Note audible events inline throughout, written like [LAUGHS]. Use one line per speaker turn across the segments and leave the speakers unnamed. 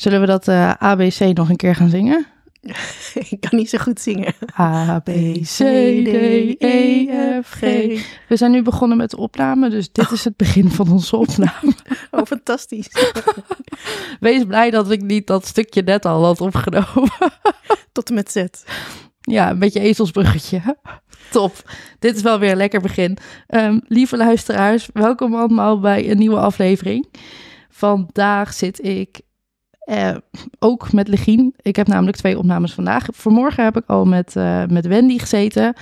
Zullen we dat uh, ABC nog een keer gaan zingen? [LAUGHS]
Ik kan niet zo goed zingen.
A, B, C, D, E, F, G. We zijn nu begonnen met de opname, dus dit is het begin van onze opname. [LAUGHS]
Oh, fantastisch. [LAUGHS]
Wees blij dat ik niet dat stukje net al had opgenomen.
Tot en met Z.
Ja, een beetje ezelsbruggetje. Top. Dit is wel weer een lekker begin. Um, lieve luisteraars, welkom allemaal bij een nieuwe aflevering. Vandaag zit ik uh, ook met Legien. Ik heb namelijk twee opnames vandaag. Vanmorgen heb ik al met, uh, met Wendy gezeten.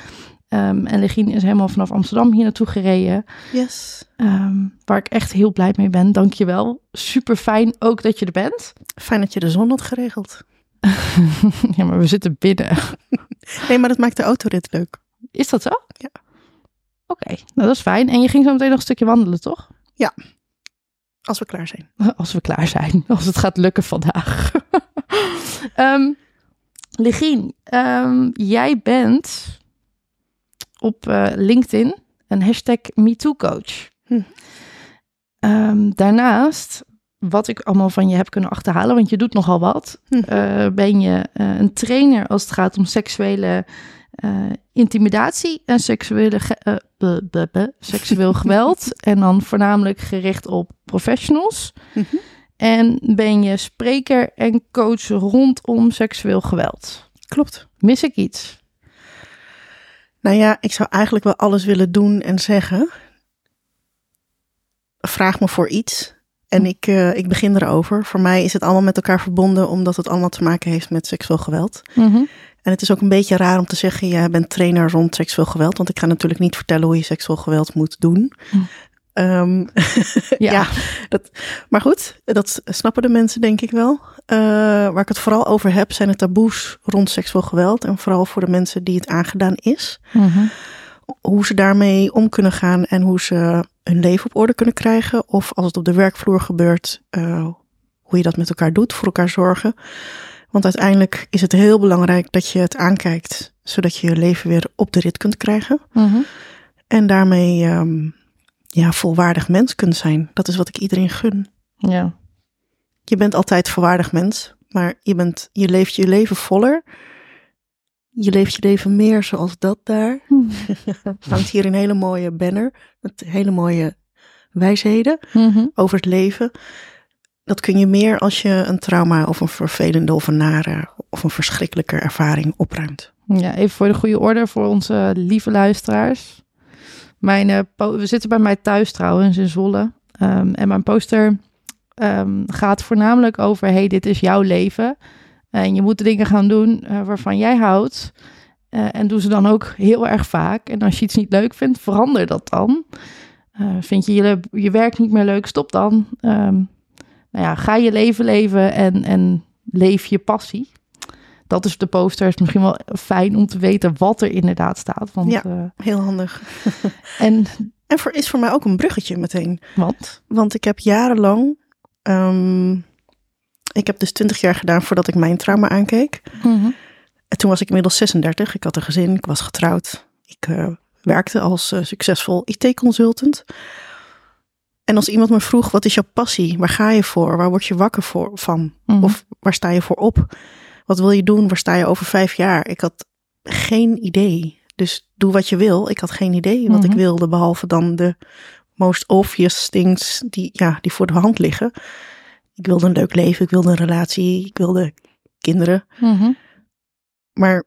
Um, en Legien is helemaal vanaf Amsterdam hier naartoe gereden.
Yes.
Um, waar ik echt heel blij mee ben. Dankjewel. Super fijn ook dat je er bent.
Fijn dat je de zon had geregeld. [LAUGHS]
ja, maar we zitten binnen. [LAUGHS]
nee, maar dat maakt de autorit leuk.
Is dat zo?
Ja.
Oké, okay, nou dat is fijn. En je ging zo meteen nog een stukje wandelen, toch?
Ja. Als we klaar zijn. [LAUGHS]
Als we klaar zijn. [LAUGHS] Als het gaat lukken vandaag. um, [LAUGHS] Legien, um, jij bent op uh, LinkedIn een hashtag MeTooCoach. Hm. Um, daarnaast, wat ik allemaal van je heb kunnen achterhalen, want je doet nogal wat, hm. uh, ben je uh, een trainer als het gaat om seksuele uh, intimidatie en seksuele uh, be, seksueel [LAUGHS] geweld. en dan voornamelijk gericht op professionals. Mm -hmm. En ben je spreker en coach rondom seksueel geweld.
Klopt.
Mis ik iets?
Nou ja, ik zou eigenlijk wel alles willen doen en zeggen. Vraag me voor iets. En ik, uh, ik begin erover. Voor mij is het allemaal met elkaar verbonden, omdat het allemaal te maken heeft met seksueel geweld.
Mm -hmm.
En het is ook een beetje raar om te zeggen, jij bent trainer rond seksueel geweld. Want ik ga natuurlijk niet vertellen hoe je seksueel geweld moet doen. Hm. Um, [LAUGHS] ja. ja. dat, maar goed, dat snappen de mensen denk ik wel. Uh, waar ik het vooral over heb, zijn de taboes rond seksueel geweld. En vooral voor de mensen die het aangedaan is.
Mm -hmm.
Hoe ze daarmee om kunnen gaan en hoe ze hun leven op orde kunnen krijgen. Of als het op de werkvloer gebeurt, uh, hoe je dat met elkaar doet, voor elkaar zorgen. Want uiteindelijk is het heel belangrijk dat je het aankijkt, zodat je je leven weer op de rit kunt krijgen.
Mm -hmm.
En daarmee um, ja, volwaardig mens kunt zijn. Dat is wat ik iedereen gun.
Ja.
Je bent altijd volwaardig mens, maar je, bent, je leeft je leven voller. Je leeft je leven meer zoals dat daar.
Mm. [LAUGHS]
hangt hier een hele mooie banner met hele mooie wijsheden
mm -hmm.
over het leven. Dat kun je meer als je een trauma of een vervelende of een nare of een verschrikkelijke ervaring opruimt.
Ja, even voor de goede orde voor onze lieve luisteraars. Mijn, uh, we zitten bij mij thuis trouwens in Zwolle. Um, en mijn poster um, gaat voornamelijk over: hey, dit is jouw leven. En je moet dingen gaan doen uh, waarvan jij houdt. Uh, en doe ze dan ook heel erg vaak. En als je iets niet leuk vindt, verander dat dan. vind je, je je werk niet meer leuk, stop dan. Um, nou ja, ga je leven leven en, en leef je passie. Dat is de poster. is misschien wel fijn om te weten wat er inderdaad staat. Want,
ja,
uh,
heel handig. [LAUGHS]
en
en voor, is voor mij ook een bruggetje meteen.
Want?
Want ik heb jarenlang... Um, ik heb dus twintig jaar gedaan voordat ik mijn trauma aankeek.
Mm -hmm.
En toen was ik inmiddels 36. Ik had een gezin, ik was getrouwd. Ik uh, werkte als uh, succesvol IT-consultant. En als iemand me vroeg, wat is jouw passie? Waar ga je voor? Waar word je wakker voor, van?
Mhm.
Mm. Of waar sta je voor op? Wat wil je doen? Waar sta je over vijf jaar? Ik had geen idee. Dus doe wat je wil. Ik had geen idee wat mm -hmm. ik wilde, behalve dan de most obvious things die, ja, die voor de hand liggen. Ik wilde een leuk leven, ik wilde een relatie, ik wilde kinderen.
Mm -hmm.
maar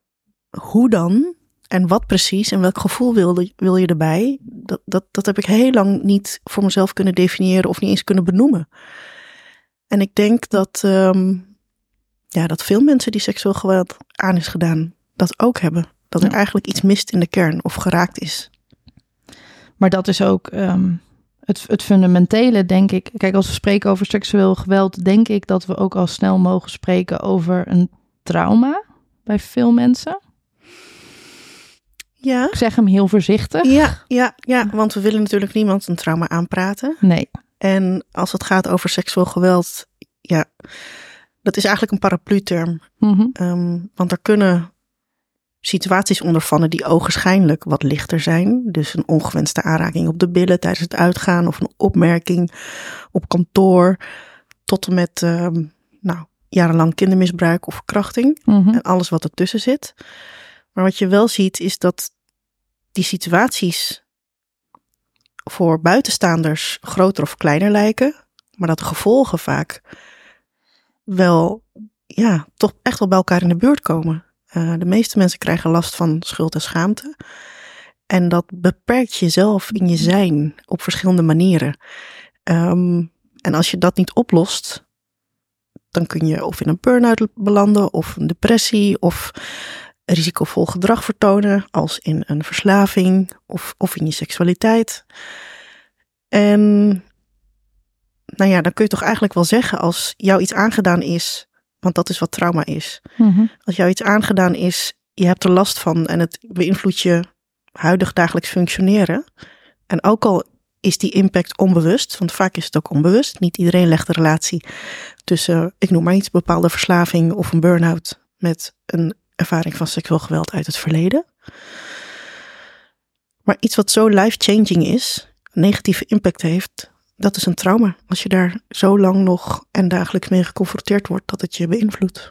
hoe dan? En wat precies en welk gevoel wil, wil je erbij? Dat, dat, dat heb ik heel lang niet voor mezelf kunnen definiëren of niet eens kunnen benoemen. En ik denk dat, um, ja, dat veel mensen die seksueel geweld aan is gedaan, dat ook hebben. Dat er eigenlijk iets mist in de kern of geraakt is.
Maar dat is ook um, het, het fundamentele, denk ik. Kijk, als we spreken over seksueel geweld, denk ik dat we ook al snel mogen spreken over een trauma bij veel mensen.
Ja.
Ik zeg hem heel voorzichtig.
Ja, ja, ja, want we willen natuurlijk niemand een trauma aanpraten.
Nee.
En als het gaat over seksueel geweld, ja, dat is eigenlijk een paraplu-term.
Mhm.
Ehm, want er kunnen situaties ondervallen die ogenschijnlijk wat lichter zijn. Dus een ongewenste aanraking op de billen tijdens het uitgaan of een opmerking op kantoor. Tot en met ehm, nou, jarenlang kindermisbruik of verkrachting.
Mhm.
En alles wat ertussen zit. Maar wat je wel ziet is dat die situaties voor buitenstaanders groter of kleiner lijken. Maar dat de gevolgen vaak wel, ja, toch echt wel bij elkaar in de buurt komen. Uh, de meeste mensen krijgen last van schuld en schaamte. En dat beperkt jezelf in je zijn op verschillende manieren. Um, en als je dat niet oplost, dan kun je of in een burn-out belanden, of een depressie, of risicovol gedrag vertonen, als in een verslaving of, of in je seksualiteit. En nou ja, dan kun je toch eigenlijk wel zeggen als jou iets aangedaan is, want dat is wat trauma is.
Mhm.
Als jou iets aangedaan is, je hebt er last van en het beïnvloedt je huidig dagelijks functioneren. En ook al is die impact onbewust, want vaak is het ook onbewust. Niet iedereen legt de relatie tussen, ik noem maar iets, bepaalde verslaving of een burn-out met een ervaring van seksueel geweld uit het verleden. Maar iets wat zo life-changing is, negatieve impact heeft, dat is een trauma. Als je daar zo lang nog en dagelijks mee geconfronteerd wordt, dat het je beïnvloedt.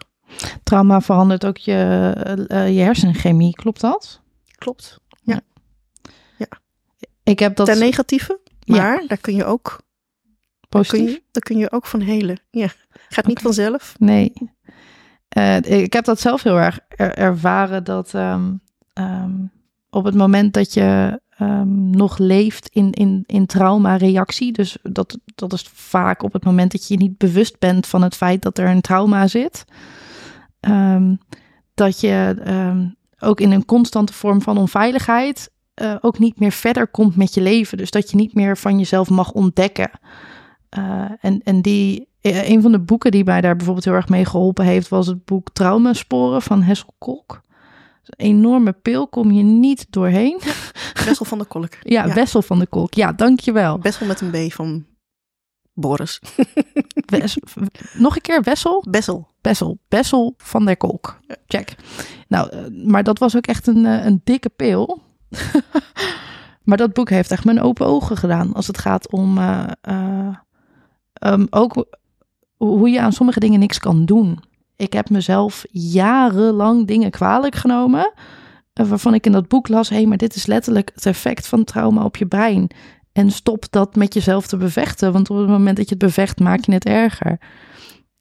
Trauma verandert ook je, uh, je hersenchemie, klopt dat?
Klopt. Ja. ja.
Ik heb dat.
Ten negatieve, maar ja. daar kun je ook.
Positief.
Daar kun je, daar kun je ook van helen. Ja. Gaat niet vanzelf.
Nee. Uh, ik heb dat zelf heel erg er ervaren dat um, um, op het moment dat je um, nog leeft in, in, in trauma-reactie, dus dat, dat is vaak op het moment dat je niet bewust bent van het feit dat er een trauma zit, dat je ook in een constante vorm van onveiligheid uh, ook niet meer verder komt met je leven. Dus dat je niet meer van jezelf mag ontdekken. Uh, en, en die, een van de boeken die mij daar bijvoorbeeld heel erg mee geholpen heeft, was het boek Traumasporen van Hessel Kolk. Een enorme pil, kom je niet doorheen.
Wessel van de Kolk. [LAUGHS]
Ja, ja, Wessel van de Kolk. Ja, dankjewel.
Bessel met een B van Boris. [LAUGHS]
Wes, nog een keer Wessel?
Bessel.
Bessel. Bessel van der Kolk. Check. Nou, maar dat was ook echt een, een dikke pil. [LAUGHS] maar dat boek heeft echt mijn open ogen gedaan als het gaat om uh, uh, um, ook hoe je aan sommige dingen niks kan doen. Ik heb mezelf jarenlang dingen kwalijk genomen. Uh, waarvan ik in dat boek las: hé, hey, maar dit is letterlijk het effect van trauma op je brein. En stop dat met jezelf te bevechten. Want op het moment dat je het bevecht, maak je het erger.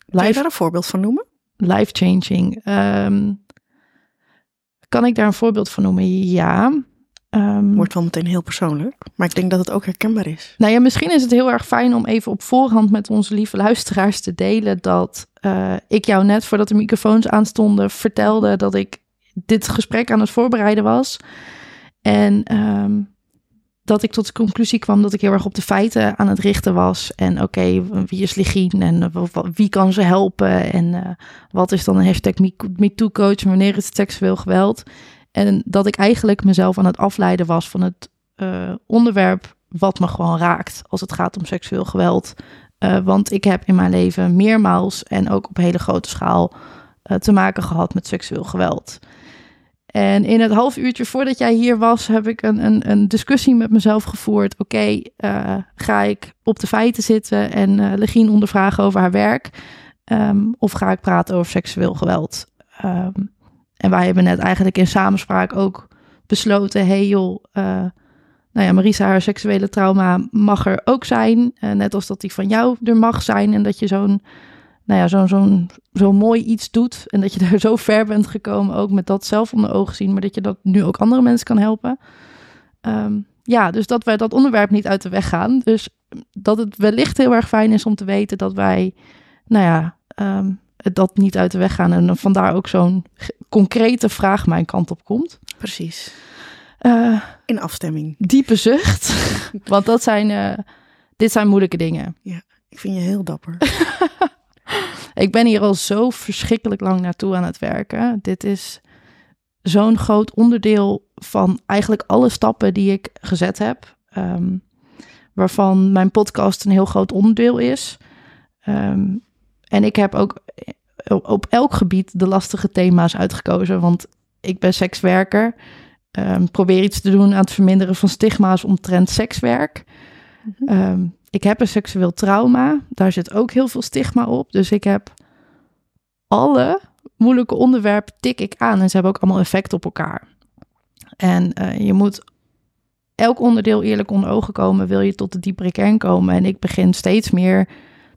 Kan je daar een voorbeeld van noemen?
Life changing. Um, kan ik daar een voorbeeld van noemen? Ja.
Um, Wordt wel meteen heel persoonlijk, maar ik denk dat het ook herkenbaar is.
Nou ja, misschien is het heel erg fijn om even op voorhand met onze lieve luisteraars te delen dat uh, ik jou net voordat de microfoons aanstonden vertelde dat ik dit gesprek aan het voorbereiden was. En um, dat ik tot de conclusie kwam dat ik heel erg op de feiten aan het richten was. En oké, okay, wie is Ligien en wie kan ze helpen? En uh, wat is dan een hashtag MeToo-coach? Wanneer is het seksueel geweld? En dat ik eigenlijk mezelf aan het afleiden was van het uh, onderwerp wat me gewoon raakt als het gaat om seksueel geweld. Uh, want ik heb in mijn leven meermaals en ook op hele grote schaal uh, te maken gehad met seksueel geweld. En in het half uurtje voordat jij hier was, heb ik een, een, een discussie met mezelf gevoerd. Oké, ga ik op de feiten zitten en uh, Legien ondervragen over haar werk? Um, of ga ik praten over seksueel geweld? Um, en wij hebben net eigenlijk in samenspraak ook besloten: hey joh, uh, nou ja, Marisa, haar seksuele trauma mag er ook zijn. net als dat die van jou er mag zijn. En dat je zo'n nou ja, zo'n zo'n zo mooi iets doet. En dat je [LAUGHS] daar zo ver bent gekomen, ook met dat zelf onder ogen zien. Maar dat je dat nu ook andere mensen kan helpen. Ehm, ja, dus dat wij dat onderwerp niet uit de weg gaan. Dus dat het wellicht heel erg fijn is om te weten dat wij, nou ja, ehm, dat niet uit de weg gaan. En vandaar ook zo'n concrete vraag mijn kant op komt.
Precies. Uh, In afstemming.
Diepe zucht. [LAUGHS] Want dat zijn, uh, dit zijn moeilijke dingen.
Ja, ik vind je heel dapper. [LAUGHS]
ik ben hier al zo verschrikkelijk lang naartoe aan het werken. Dit is zo'n groot onderdeel van eigenlijk alle stappen die ik gezet heb. Um, waarvan mijn podcast een heel groot onderdeel is. Um, en ik heb ook op elk gebied de lastige thema's uitgekozen. Want ik ben sekswerker. Um, probeer iets te doen aan het verminderen van stigma's omtrent sekswerk. Mm ik heb een seksueel trauma. Daar zit ook heel veel stigma op. Dus ik heb alle moeilijke onderwerpen tik ik aan. En ze hebben ook allemaal effect op elkaar. En uh, je moet elk onderdeel eerlijk onder ogen komen. Wil je tot de diepere kern komen. En ik begin steeds meer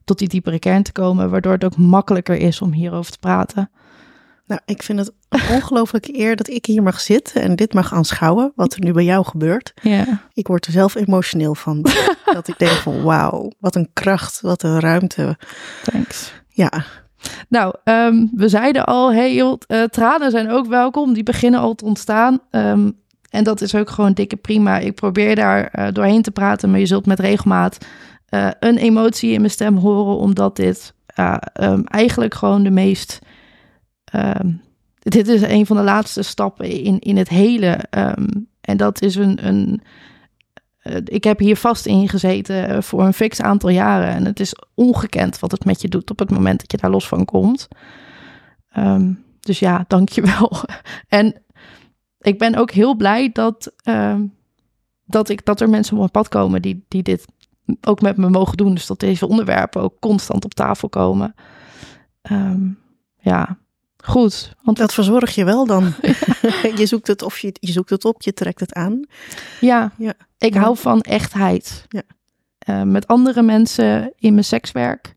tot die diepere kern te komen. Waardoor het ook makkelijker is om hierover te praten.
Nou, ik vind het een ongelooflijke [LAUGHS] eer dat ik hier mag zitten en dit mag aanschouwen, wat er nu bij jou gebeurt.
Ja.
Ik word er zelf emotioneel van. [LAUGHS] dat ik denk van wauw, wat een kracht, wat een ruimte.
Thanks.
Ja.
Nou, um, we zeiden al, hey, joh, uh, tranen zijn ook welkom. Die beginnen al te ontstaan. Um, en dat is ook gewoon dikke prima. Ik probeer daar uh, doorheen te praten, maar je zult met regelmaat uh, een emotie in mijn stem horen, omdat dit um, eigenlijk gewoon de meest Um, dit is een van de laatste stappen in, in het hele. Um, en dat is een. een uh, ik heb hier vast in gezeten voor een fix aantal jaren. En het is ongekend wat het met je doet op het moment dat je daar los van komt. Dus ja, dankjewel. [LAUGHS] en ik ben ook heel blij dat, dat, ik, dat er mensen op mijn pad komen die, die dit ook met me mogen doen. Dus dat deze onderwerpen ook constant op tafel komen. ja, Goed.
Want dat verzorg je wel dan. [LAUGHS] [LAUGHS] je zoekt het of je, je zoekt het op, je trekt het aan.
Ja, ja. ik hou van echtheid. Ja. Uh, met andere mensen in mijn sekswerk.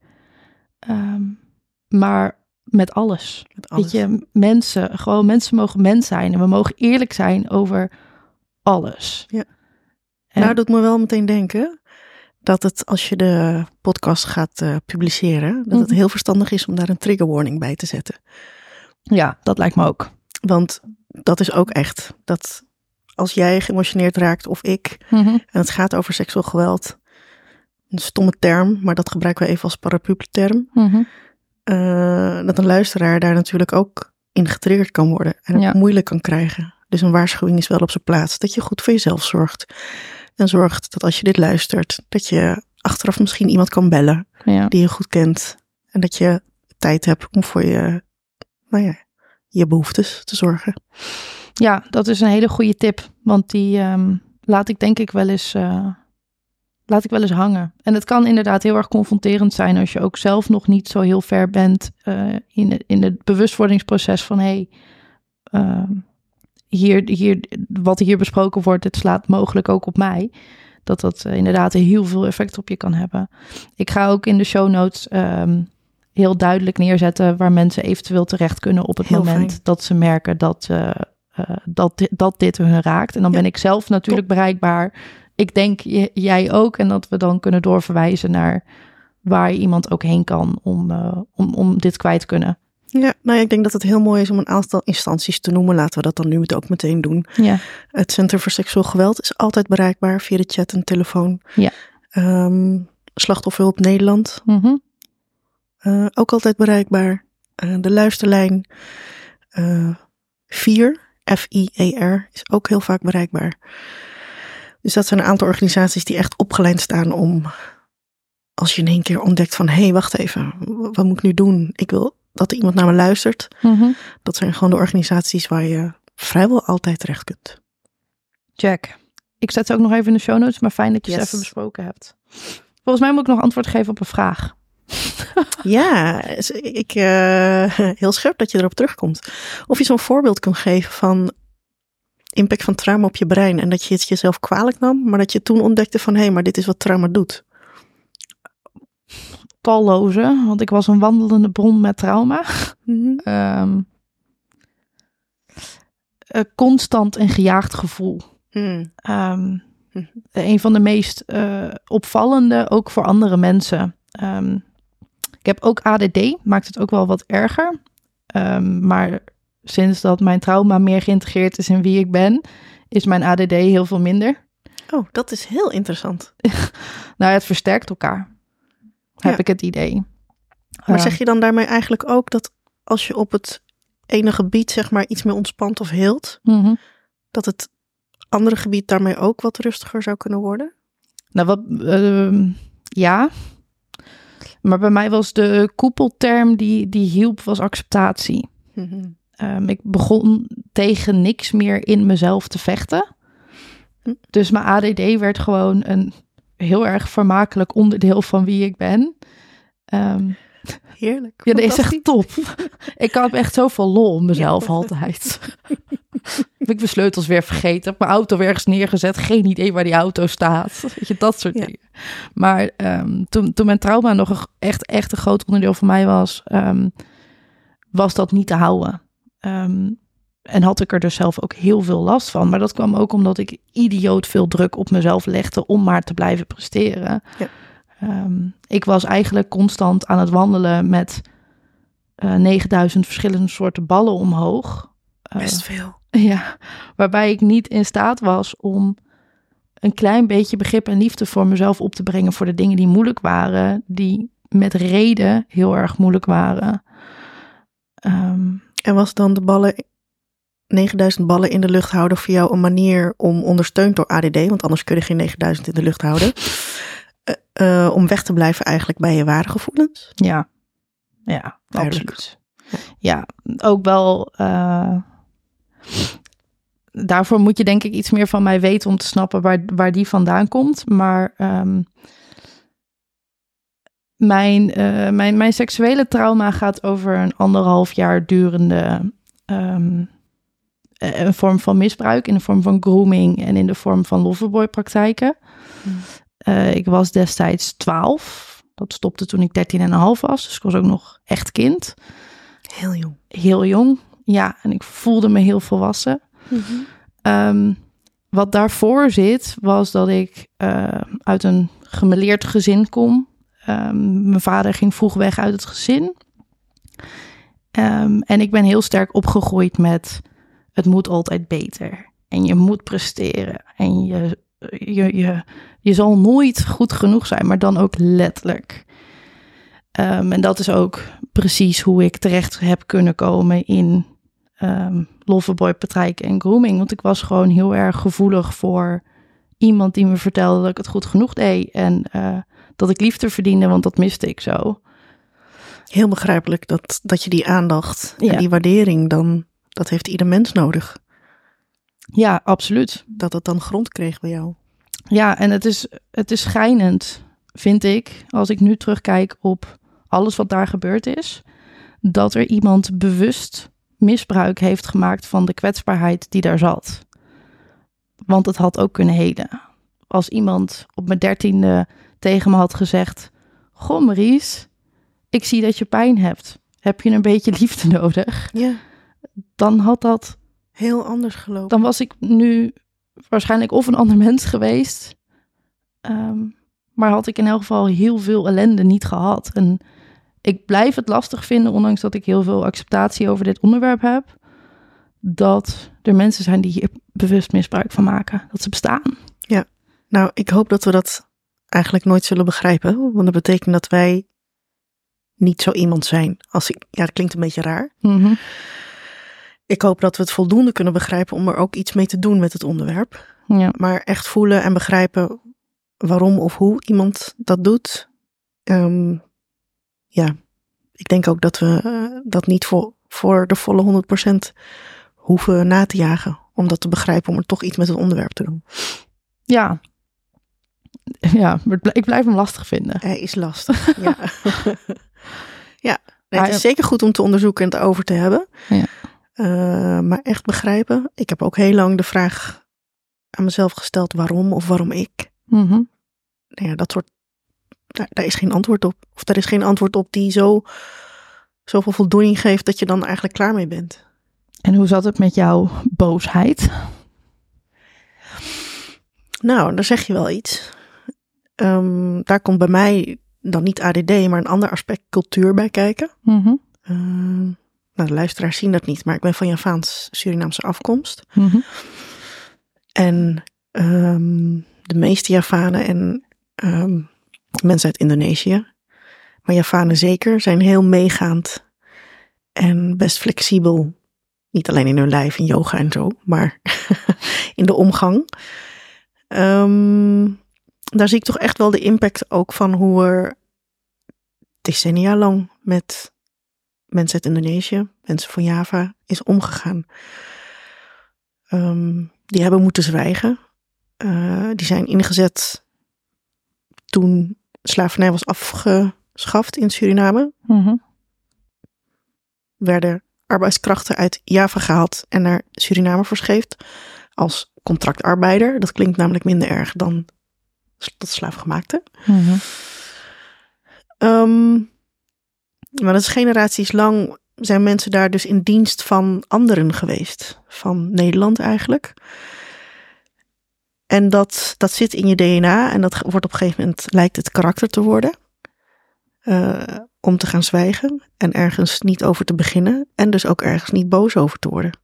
Um, maar met alles. met alles. Weet je, mensen, gewoon mensen mogen mens zijn. En we mogen eerlijk zijn over alles.
Ja. En... Nou, dat moet me wel meteen denken dat het als je de podcast gaat uh, publiceren, dat het mhm. heel verstandig is om daar een trigger warning bij te zetten.
Ja, dat lijkt me ook.
Want dat is ook echt. Dat als jij geëmotioneerd raakt of ik,
mm
en het gaat over seksueel geweld, een stomme term, maar dat gebruiken we even als paraplu-term,
mm
dat een luisteraar daar natuurlijk ook in getriggerd kan worden en het moeilijk kan krijgen. Dus een waarschuwing is wel op zijn plaats. Dat je goed voor jezelf zorgt. En zorgt dat als je dit luistert, dat je achteraf misschien iemand kan bellen
ja.
die je goed kent. En dat je tijd hebt om voor je nou ja, je behoeftes te zorgen.
Ja, dat is een hele goede tip. Want die um, laat ik denk ik wel eens, uh, laat ik wel eens hangen. En het kan inderdaad heel erg confronterend zijn als je ook zelf nog niet zo heel ver bent uh, in, in het bewustwordingsproces van hé, hey, uh, hier, hier, wat hier besproken wordt, het slaat mogelijk ook op mij. Dat dat uh, inderdaad heel veel effect op je kan hebben. Ik ga ook in de show notes um, heel duidelijk neerzetten waar mensen eventueel terecht kunnen op het moment dat ze merken dat, uh, uh, dat, dat dit hun raakt. En dan ben ik zelf natuurlijk bereikbaar. Ik denk jij ook. En dat we dan kunnen doorverwijzen naar waar iemand ook heen kan om, uh, om, om dit kwijt te kunnen.
Ja, nou ja, ik denk dat het heel mooi is om een aantal instanties te noemen. Laten we dat dan nu ook meteen doen.
Ja.
Het Centrum voor Seksueel Geweld is altijd bereikbaar via de chat en telefoon.
Ja.
Um, Slachtofferhulp Nederland.
Mm -hmm.
Uh, ook altijd bereikbaar. Uh, de luisterlijn uh, 4, F-I-E-R, is ook heel vaak bereikbaar. Dus dat zijn een aantal organisaties die echt opgeleid staan om, als je in één keer ontdekt van, hé, hey, wacht even, wat moet ik nu doen? Ik wil dat er iemand naar me luistert.
Mm -hmm.
Dat zijn gewoon de organisaties waar je vrijwel altijd terecht kunt.
Check. Ik zet ze ook nog even in de show notes, maar fijn dat je yes. ze even besproken hebt. Volgens mij moet ik nog antwoord geven op een vraag. [LAUGHS]
ja, ik, uh, [LAUGHS] heel scherp dat je erop terugkomt. Of je zo'n voorbeeld kunt geven van impact van trauma op je brein. En dat je het jezelf kwalijk nam, maar dat je toen ontdekte van hé, hey, maar dit is wat trauma doet.
Talloze, want ik was een wandelende bron met trauma.
Mhm.
Ehm, een constant een gejaagd gevoel.
Hmm.
Ehm,
Mhm.
een van de meest eh, opvallende, ook voor andere mensen. Ehm, ik heb ook ADD, maakt het ook wel wat erger. Maar sinds dat mijn trauma meer geïntegreerd is in wie ik ben, is mijn ADD heel veel minder.
Oh, dat is heel interessant. [LAUGHS]
Nou, het versterkt elkaar, heb
Ja.
ik het idee.
Maar zeg je dan daarmee eigenlijk ook dat als je op het ene gebied zeg maar iets meer ontspant of heelt,
Mhm.
dat het andere gebied daarmee ook wat rustiger zou kunnen worden?
Nou, wat, ehm, ja. Maar bij mij was de koepelterm die, die hielp, was acceptatie.
Mhm.
Ehm, ik begon tegen niks meer in mezelf te vechten.
Hm.
Dus mijn ADD werd gewoon een heel erg vermakelijk onderdeel van wie ik ben. Ehm,
Heerlijk.
ja, dat is echt top. ik had echt zoveel lol om mezelf altijd. [LAUGHS] Heb ik mijn sleutels weer vergeten. Heb mijn auto weer ergens neergezet. Geen idee waar die auto staat. [LAUGHS] Weet je, dat soort
Ja.
dingen. Maar ehm, toen, toen mijn trauma nog een- echt, echt een groot onderdeel van mij was, ehm, was dat niet te houden. En had ik er dus zelf ook heel veel last van. Maar dat kwam ook omdat ik idioot veel druk op mezelf legde om maar te blijven presteren.
Ja.
Ehm, ik was eigenlijk constant aan het wandelen met eh 9000 verschillende soorten ballen omhoog. Eh,
Best veel. [LAUGHS]
ja, waarbij ik niet in staat was om een klein beetje begrip en liefde voor mezelf op te brengen voor de dingen die moeilijk waren, die met reden heel erg moeilijk waren. Ehm,
En was dan de ballen, 9000 ballen in de lucht houden voor jou een manier om ondersteund door ADD, want anders kun je geen 9000 in de lucht houden, eh, eh, om weg te blijven eigenlijk bij je ware gevoelens?
ja, ja,
Duidelijk.
absoluut. Ja, ook wel. eh, daarvoor moet je denk ik iets meer van mij weten om te snappen waar, waar die vandaan komt. Maar ehm, mijn, mijn, mijn seksuele trauma gaat over een anderhalf jaar durende ehm, eh, een vorm van misbruik in de vorm van grooming en in de vorm van loverboy praktijken.
Hmm.
Eh, ik was destijds 12. Dat stopte toen ik 13 en een half was. Dus ik was ook nog echt kind.
Heel jong.
Heel jong. Ja, en ik voelde me heel volwassen. Ehm, wat daarvoor zit, was dat ik eh, uit een gemeleerd gezin kom. Ehm, mijn vader ging vroeg weg uit het gezin. Ehm, en ik ben heel sterk opgegroeid met het moet altijd beter. En je moet presteren. En je, je, je, je zal nooit goed genoeg zijn, maar dan ook letterlijk. Ehm, en dat is ook precies hoe ik terecht heb kunnen komen in ehm loverboy en grooming. Want ik was gewoon heel erg gevoelig voor iemand die me vertelde dat ik het goed genoeg deed. En eh, dat ik liefde verdiende, want dat miste ik zo.
Heel begrijpelijk dat, dat je die aandacht
Ja.
en die waardering dan, dat heeft ieder mens nodig.
Ja, absoluut.
Dat het dan grond kreeg bij jou.
Ja, en het is, het is schijnend, vind ik, als ik nu terugkijk op alles wat daar gebeurd is, dat er iemand bewust misbruik heeft gemaakt van de kwetsbaarheid die daar zat. Want het had ook kunnen heden. Als iemand op mijn dertiende tegen me had gezegd: Goh, Maries, ik zie dat je pijn hebt. Heb je een beetje liefde [LAUGHS] nodig?
Ja,
Dan had dat
heel anders gelopen.
dan was ik nu waarschijnlijk of een ander mens geweest. Ehm, maar had ik in elk geval heel veel ellende niet gehad. En ik blijf het lastig vinden, ondanks dat ik heel veel acceptatie over dit onderwerp heb, dat er mensen zijn die hier bewust misbruik van maken. Dat ze bestaan.
Nou, ik hoop dat we dat eigenlijk nooit zullen begrijpen. Want dat betekent dat wij niet zo iemand zijn. Als ik, ja, dat klinkt een beetje raar.
Mhm.
Ik hoop dat we het voldoende kunnen begrijpen om er ook iets mee te doen met het onderwerp.
Ja.
Maar echt voelen en begrijpen waarom of hoe iemand dat doet. Ehm, ja, ik denk ook dat we eh, dat niet voor, voor de volle 100% hoeven na te jagen. Om dat te begrijpen, om er toch iets met het onderwerp te doen.
ja. Ja, ik blijf hem lastig vinden.
Hij is lastig. ja, [LAUGHS] [LAUGHS] ja nee, het is zeker goed om te onderzoeken en het over te hebben.
Ja.
Eh, maar echt begrijpen. Ik heb ook heel lang de vraag aan mezelf gesteld: waarom of waarom ik?
Mhm.
Nou ja, dat soort daar, daar, is geen antwoord op. Of daar is geen antwoord op die zo, zoveel voldoening geeft dat je dan eigenlijk klaar mee bent.
En hoe zat het met jouw boosheid?
Nou, daar zeg je wel iets. Um, daar komt bij mij dan niet ADD, maar een ander aspect cultuur bij kijken. Mm nou, de luisteraars zien dat niet, maar ik ben van Javaans-Surinaamse afkomst. Mm En um, de meeste Javanen en um, mensen uit Indonesië, maar Javanen zeker, zijn heel meegaand en best flexibel. Niet alleen in hun lijf, in yoga en zo, maar [LAUGHS] in de omgang. Um, daar zie ik toch echt wel de impact ook van hoe er decennia lang met mensen uit Indonesië, mensen van Java, is omgegaan. Um, die hebben moeten zwijgen. Uh, die zijn ingezet toen slavernij was afgeschaft in Suriname. Mm Werden arbeidskrachten uit Java gehaald en naar Suriname verscheept als contractarbeider. Dat klinkt namelijk minder erg dan tot slaafgemaakte. Mm um, maar dat is generaties lang zijn mensen daar dus in dienst van anderen geweest. Van Nederland eigenlijk. En dat, dat zit in je DNA en dat wordt op een gegeven moment lijkt het karakter te worden. Uh, om te gaan zwijgen en ergens niet over te beginnen en dus ook ergens niet boos over te worden.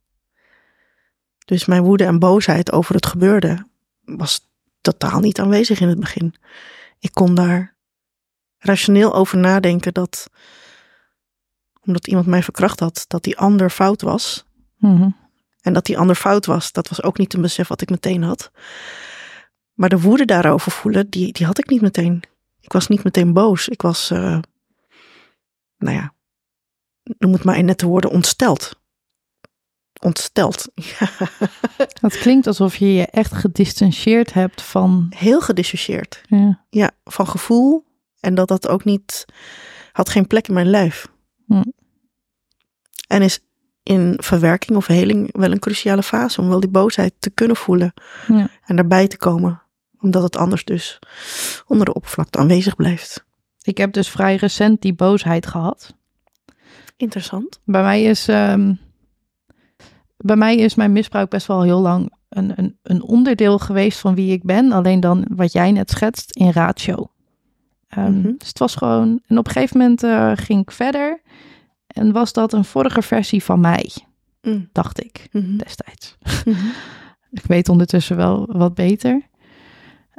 Dus mijn woede en boosheid over het gebeurde was totaal niet aanwezig in het begin. Ik kon daar rationeel over nadenken dat, omdat iemand mij verkracht had, dat die ander fout was. Mm En dat die ander fout was, dat was ook niet een besef wat ik meteen had. Maar de woede daarover voelen, die, die had ik niet meteen. Ik was niet meteen boos. Ik was, uh, nou ja, noem het maar in nette woorden, ontsteld ontsteld. [LAUGHS]
Het klinkt alsof je je echt gedistanceerd hebt van.
Heel gedistanceerd. Ja. ja, van gevoel. En dat dat ook niet. had geen plek in mijn lijf. Hm. En is in verwerking of heling wel een cruciale fase om wel die boosheid te kunnen voelen. Ja. En daarbij te komen. Omdat het anders dus onder de oppervlakte aanwezig blijft.
Ik heb dus vrij recent die boosheid gehad.
Interessant.
Bij mij is. Um bij mij is mijn misbruik best wel heel lang een, een, een onderdeel geweest van wie ik ben. Alleen dan wat jij net schetst in ratio. Um, Dus het was gewoon. En op een gegeven moment uh, ging ik verder. En was dat een vorige versie van mij, mm. dacht ik mhm. destijds. Mhm. [LAUGHS] ik weet ondertussen wel wat beter.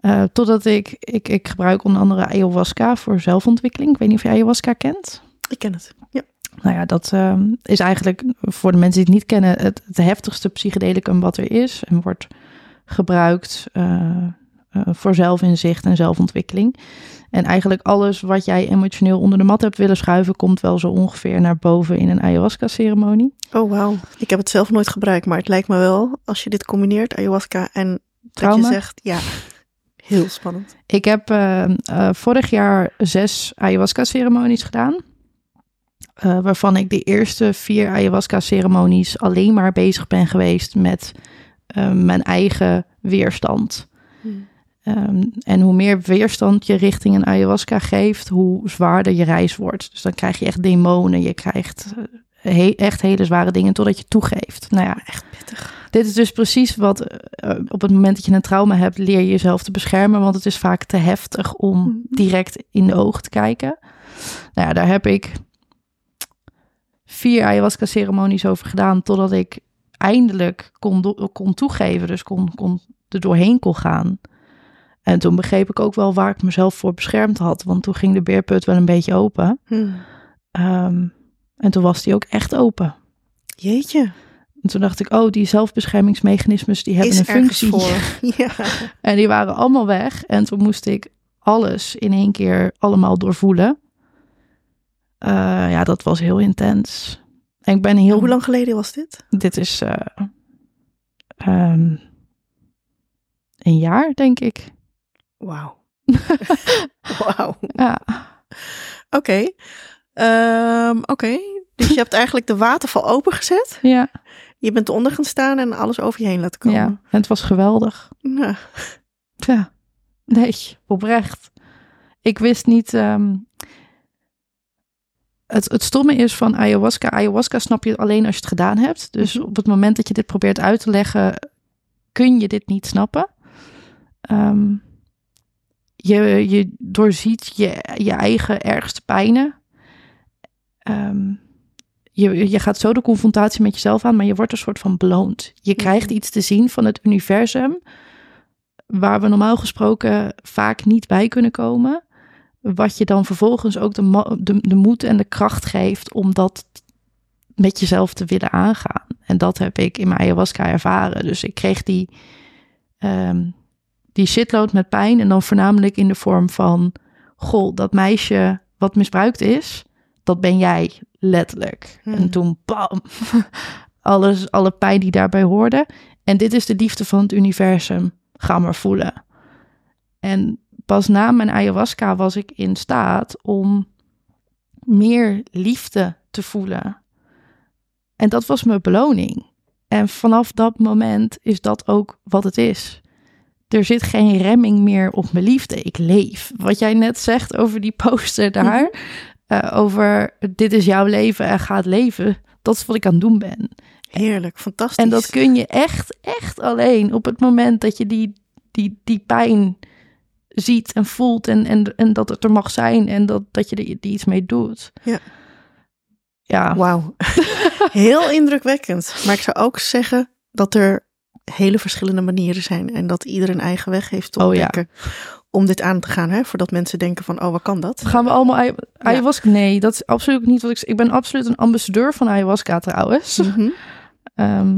Uh, totdat ik, ik, ik gebruik onder andere ayahuasca voor zelfontwikkeling. Ik weet niet of je ayahuasca kent.
Ik ken het, ja.
Nou ja, dat uh, is eigenlijk voor de mensen die het niet kennen het, het heftigste psychedelicum wat er is. En wordt gebruikt uh, uh, voor zelfinzicht en zelfontwikkeling. En eigenlijk alles wat jij emotioneel onder de mat hebt willen schuiven, komt wel zo ongeveer naar boven in een ayahuasca-ceremonie.
Oh, wauw. Ik heb het zelf nooit gebruikt, maar het lijkt me wel, als je dit combineert, ayahuasca en Trauma. dat je zegt, ja, heel spannend.
Ik heb vorig jaar zes ayahuasca-ceremonies gedaan. Uh, waarvan ik de eerste vier ayahuasca-ceremonies alleen maar bezig ben geweest met mijn eigen weerstand. Hmm. Um, en hoe meer weerstand je richting een ayahuasca geeft, hoe zwaarder je reis wordt. Dus dan krijg je echt demonen, je krijgt he echt hele zware dingen totdat je toegeeft. Nou ja,
echt pittig.
Dit is dus precies wat op het moment dat je een trauma hebt, leer je jezelf te beschermen, want het is vaak te heftig om hmm. direct in de ogen te kijken. Nou ja, daar heb ik vier ayahuasca-ceremonies over gedaan. Totdat ik eindelijk kon, kon toegeven. Dus kon, kon er doorheen kon gaan. En toen begreep ik ook wel waar ik mezelf voor beschermd had. Want toen ging de beerput wel een beetje open. Hmm. Ehm, en toen was die ook echt open.
Jeetje.
En toen dacht ik, oh, die zelfbeschermingsmechanismes, die hebben een functie. Voor. [LAUGHS] ja. En die waren allemaal weg. En toen moest ik alles in één keer allemaal doorvoelen. Uh, ja, dat was heel intens. En ik ben heel...
Hoe lang geleden was dit?
Dit is uh, um, een jaar, denk ik.
Wauw. [LAUGHS] Wauw. Ja. Oké. Okay. Um, Oké. Okay. Dus je hebt eigenlijk de waterval opengezet.
Ja.
Je bent onder gaan staan en alles over je heen laten komen. Ja, en
het was geweldig. Ja. Ja. Nee, oprecht. ik wist niet. ehm, het, het stomme is van ayahuasca. Ayahuasca snap je alleen als je het gedaan hebt. Dus
Mhm.
op het moment dat je dit probeert uit te leggen, kun je dit niet snappen. Ehm, je, je doorziet je, je eigen ergste pijnen. Ehm, je, je gaat zo de confrontatie met jezelf aan, maar je wordt een soort van beloond. Je krijgt iets te zien van het universum, waar we normaal gesproken vaak niet bij kunnen komen. Wat je dan vervolgens ook de, de moed en de kracht geeft om dat met jezelf te willen aangaan. En dat heb ik in mijn ayahuasca ervaren. Dus ik kreeg die, ehm, die shitload met pijn. En dan voornamelijk in de vorm van... Goh, dat meisje wat misbruikt is, dat ben jij letterlijk.
Hmm.
En toen bam, [LAUGHS] alles, alle pijn die daarbij hoorde. En dit is de liefde van het universum. Ga maar voelen. En pas na mijn ayahuasca was ik in staat om meer liefde te voelen. En dat was mijn beloning. En vanaf dat moment is dat ook wat het is. Er zit geen remming meer op mijn liefde. Ik leef. Wat jij net zegt over die poster daar. eh, over dit is jouw leven en ga het leven. Dat is wat ik aan het doen ben.
Heerlijk, fantastisch.
En dat kun je echt, echt alleen op het moment dat je die, die, die pijn ziet en voelt. En, en, en dat het er mag zijn en dat, dat je er iets mee doet.
Ja.
Ja.
Wauw. [LAUGHS] Heel indrukwekkend. Maar ik zou ook zeggen dat er hele verschillende manieren zijn. En dat ieder een eigen weg heeft te
Oh ja.
Om dit aan te gaan. Hè? Voordat mensen denken van, oh, wat kan dat?
Gaan we allemaal aya- ayahuasca? Nee, dat is absoluut niet wat ik... Ik ben absoluut een ambassadeur van ayahuasca trouwens.
Mhm.
Ehm,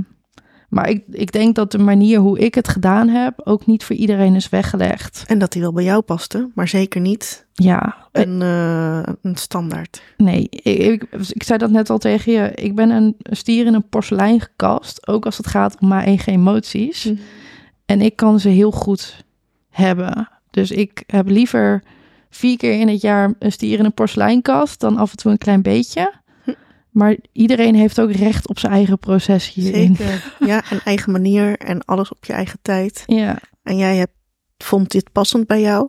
maar ik, ik denk dat de manier hoe ik het gedaan heb... ook niet voor iedereen is weggelegd.
En dat die wel bij jou paste. Maar zeker niet
Ja,
een, eh, een standaard.
Nee, ik, ik, ik zei dat net al tegen je. Ik ben een stier in een porselein gekast. Ook als het gaat om mijn eigen emoties.
Mhm.
En ik kan ze heel goed hebben. Dus ik heb liever vier keer in het jaar een stier in een porseleinkast... dan af en toe een klein beetje. Maar iedereen heeft ook recht op zijn eigen proces hierin.
Zeker. Ja, een eigen manier en alles op je eigen tijd.
Ja,
En jij hebt, vond dit passend bij jou.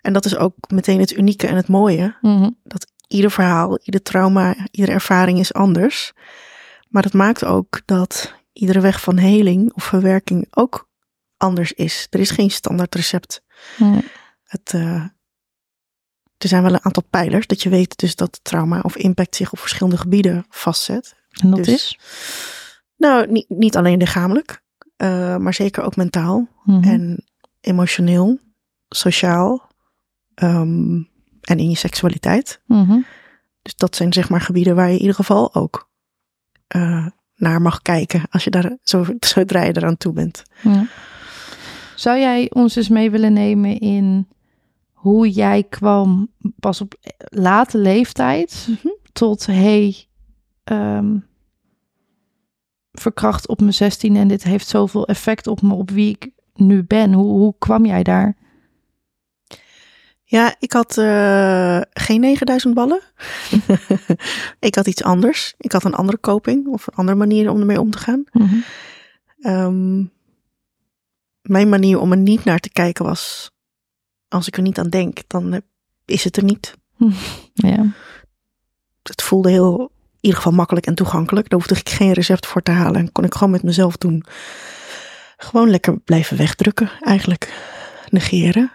En dat is ook meteen het unieke en het mooie.
mhm.
Ieder verhaal, ieder trauma, iedere ervaring is anders. Maar dat maakt ook dat iedere weg van heling of verwerking ook anders is. Er is geen standaard recept. Het, eh, er zijn wel een aantal pijlers dat je weet dus dat trauma of impact zich op verschillende gebieden vastzet.
En dat
Dus-
is?
Nou, niet, niet alleen lichamelijk, eh, maar zeker ook mentaal
Mhm.
en emotioneel, sociaal ehm, en in je seksualiteit.
Mhm.
Dus dat zijn zeg maar gebieden waar je in ieder geval ook eh, naar mag kijken als je daar zo, zodra je eraan toe bent.
Ja. Zou jij ons eens mee willen nemen in hoe jij kwam pas op late leeftijd
Mhm.
tot hey, ehm, verkracht op mijn 16 en dit heeft zoveel effect op me, op wie ik nu ben. Hoe, hoe kwam jij daar?
Ja, ik had eh, geen 9000 ballen. [LAUGHS] ik had iets anders. Ik had een andere coping of een andere manier om ermee om te gaan. Ehm, mijn manier om er niet naar te kijken was, als ik er niet aan denk, dan eh, is het er niet. [LAUGHS]
Ja.
Het voelde heel, in ieder geval makkelijk en toegankelijk. Daar hoefde ik geen recept voor te halen en kon ik gewoon met mezelf doen. Gewoon lekker blijven wegdrukken, eigenlijk. Negeren.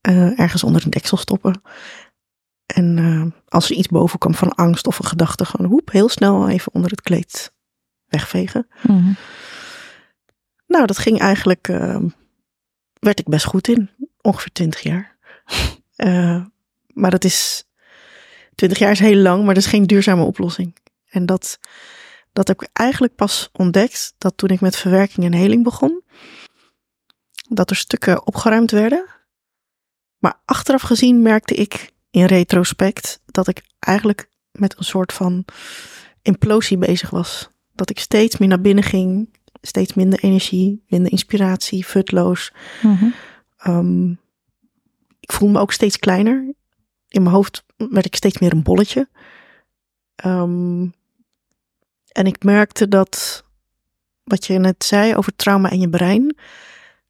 Eh, ergens onder een deksel stoppen. En eh, als er iets boven kwam van angst of een gedachte, gewoon hoep, heel snel even onder het kleed wegvegen.
Mhm.
Nou, dat ging eigenlijk, eh, werd ik best goed in. Ongeveer 20 jaar. [LAUGHS] Eh, maar dat is, 20 jaar is heel lang, maar dat is geen duurzame oplossing. En dat, dat heb ik eigenlijk pas ontdekt, dat toen ik met verwerking en heling begon, dat er stukken opgeruimd werden. Maar achteraf gezien merkte ik in retrospect dat ik eigenlijk met een soort van implosie bezig was. Dat ik steeds meer naar binnen ging, steeds minder energie, minder inspiratie, futloos.
Mhm.
Ehm, ik voelde me ook steeds kleiner. In mijn hoofd werd ik steeds meer een bolletje. Ehm, en ik merkte dat, wat je net zei over trauma en je brein,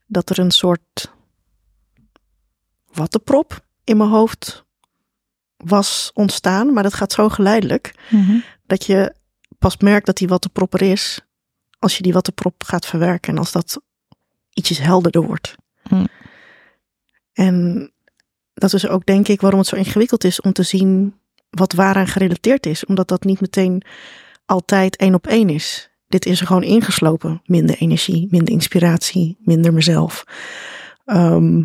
dat er een soort wattenprop in mijn hoofd was ontstaan, maar dat gaat zo geleidelijk
Mhm.
dat je pas merkt dat die wattenprop er is als je die wattenprop gaat verwerken en als dat ietsjes helderder wordt.
Hm.
En dat is ook denk ik waarom het zo ingewikkeld is om te zien wat waaraan gerelateerd is, omdat dat niet meteen altijd één op één is. Dit is er gewoon ingeslopen. Minder energie, minder inspiratie, minder mezelf. Ehm,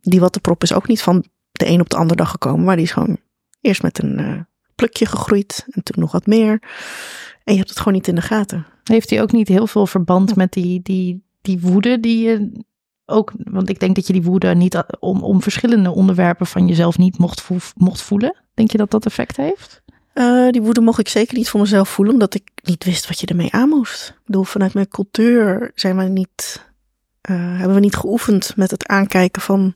die wattenprop is ook niet van de een op de andere dag gekomen, maar die is gewoon eerst met een eh, plukje gegroeid en toen nog wat meer. En je hebt het gewoon niet in de gaten.
Heeft hij ook niet heel veel verband met die, die, die woede die je ook, want ik denk dat je die woede niet a- om, om verschillende onderwerpen van jezelf niet mocht, vo- mocht voelen. Denk je dat dat effect heeft?
Eh, die woede mocht ik zeker niet voor mezelf voelen, omdat ik niet wist wat je ermee aan moest. Ik bedoel, vanuit mijn cultuur zijn we niet, eh, hebben we niet geoefend met het aankijken van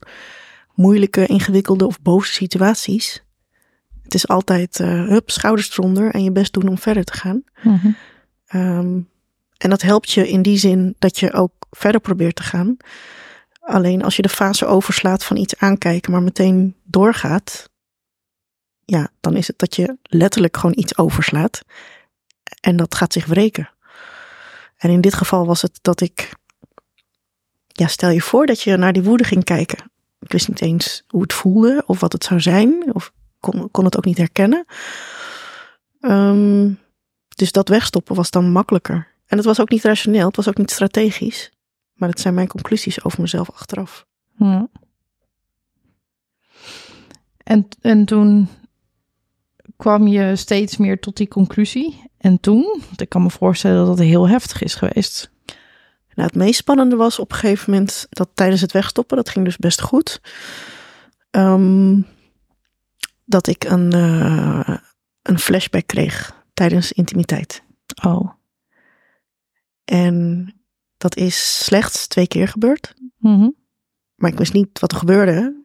moeilijke, ingewikkelde of boze situaties. Het is altijd eh, hup, schouders eronder en je best doen om verder te gaan. Ehm, en dat helpt je in die zin dat je ook verder probeert te gaan. Alleen als je de fase overslaat van iets aankijken, maar meteen doorgaat, ja, dan is het dat je letterlijk gewoon iets overslaat. En dat gaat zich wreken. En in dit geval was het dat ik, ja, stel je voor dat je naar die woede ging kijken. Ik wist niet eens hoe het voelde of wat het zou zijn, of kon, kon het ook niet herkennen. Ehm, dus dat wegstoppen was dan makkelijker. En het was ook niet rationeel, het was ook niet strategisch. Maar het zijn mijn conclusies over mezelf achteraf.
Ja. En, en toen kwam je steeds meer tot die conclusie. En toen, want ik kan me voorstellen dat het heel heftig is geweest.
Nou, het meest spannende was op een gegeven moment dat tijdens het wegstoppen, dat ging dus best goed, ehm, dat ik een, eh, een flashback kreeg tijdens intimiteit.
Oh.
En dat is slechts twee keer gebeurd.
Mhm.
Maar ik wist niet wat er gebeurde.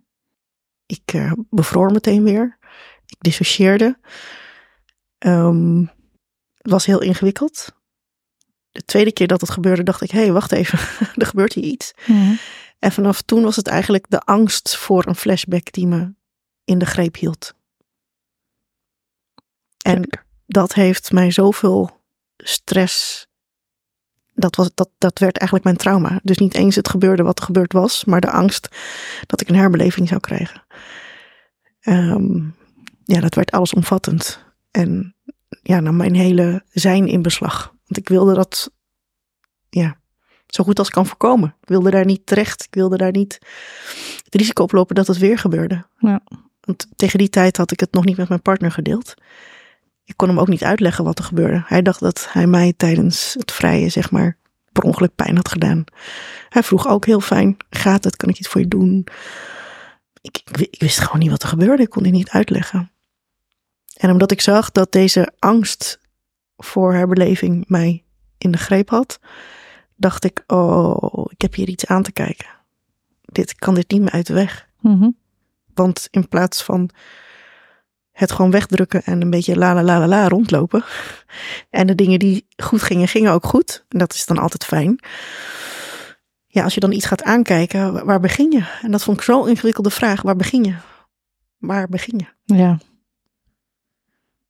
Ik eh, bevroor meteen weer. Ik dissocieerde. Ehm, het was heel ingewikkeld. De tweede keer dat het gebeurde, dacht ik: hé, hey, wacht even, [LAUGHS] er gebeurt hier iets.
Mhm.
En vanaf toen was het eigenlijk de angst voor een flashback die me in de greep hield. En dat heeft mij zoveel stress. Dat, was, dat, dat werd eigenlijk mijn trauma. Dus niet eens het gebeurde wat er gebeurd was, maar de angst dat ik een herbeleving zou krijgen. Ehm, ja, dat werd allesomvattend. En ja, nam mijn hele zijn in beslag. Want ik wilde dat ja, zo goed als kan voorkomen. Ik wilde daar niet terecht. Ik wilde daar niet het risico oplopen dat het weer gebeurde.
Ja.
Want tegen die tijd had ik het nog niet met mijn partner gedeeld. Ik kon hem ook niet uitleggen wat er gebeurde. Hij dacht dat hij mij tijdens het vrije, zeg maar, per ongeluk pijn had gedaan. Hij vroeg ook heel fijn, gaat het? Kan ik iets voor je doen? Ik, ik, wi- ik wist gewoon niet wat er gebeurde. Ik kon dit niet uitleggen. En omdat ik zag dat deze angst voor herbeleving mij in de greep had, dacht ik, oh, ik heb hier iets aan te kijken. Dit ik kan dit niet meer uit de weg.
Mhm.
Want in plaats van het gewoon wegdrukken en een beetje la la la la la rondlopen. [LAUGHS] En de dingen die goed gingen, gingen ook goed. En dat is dan altijd fijn. Ja, als je dan iets gaat aankijken, wa- waar begin je? En dat vond ik zo'n ingewikkelde vraag. Waar begin je? Waar begin je?
Ja.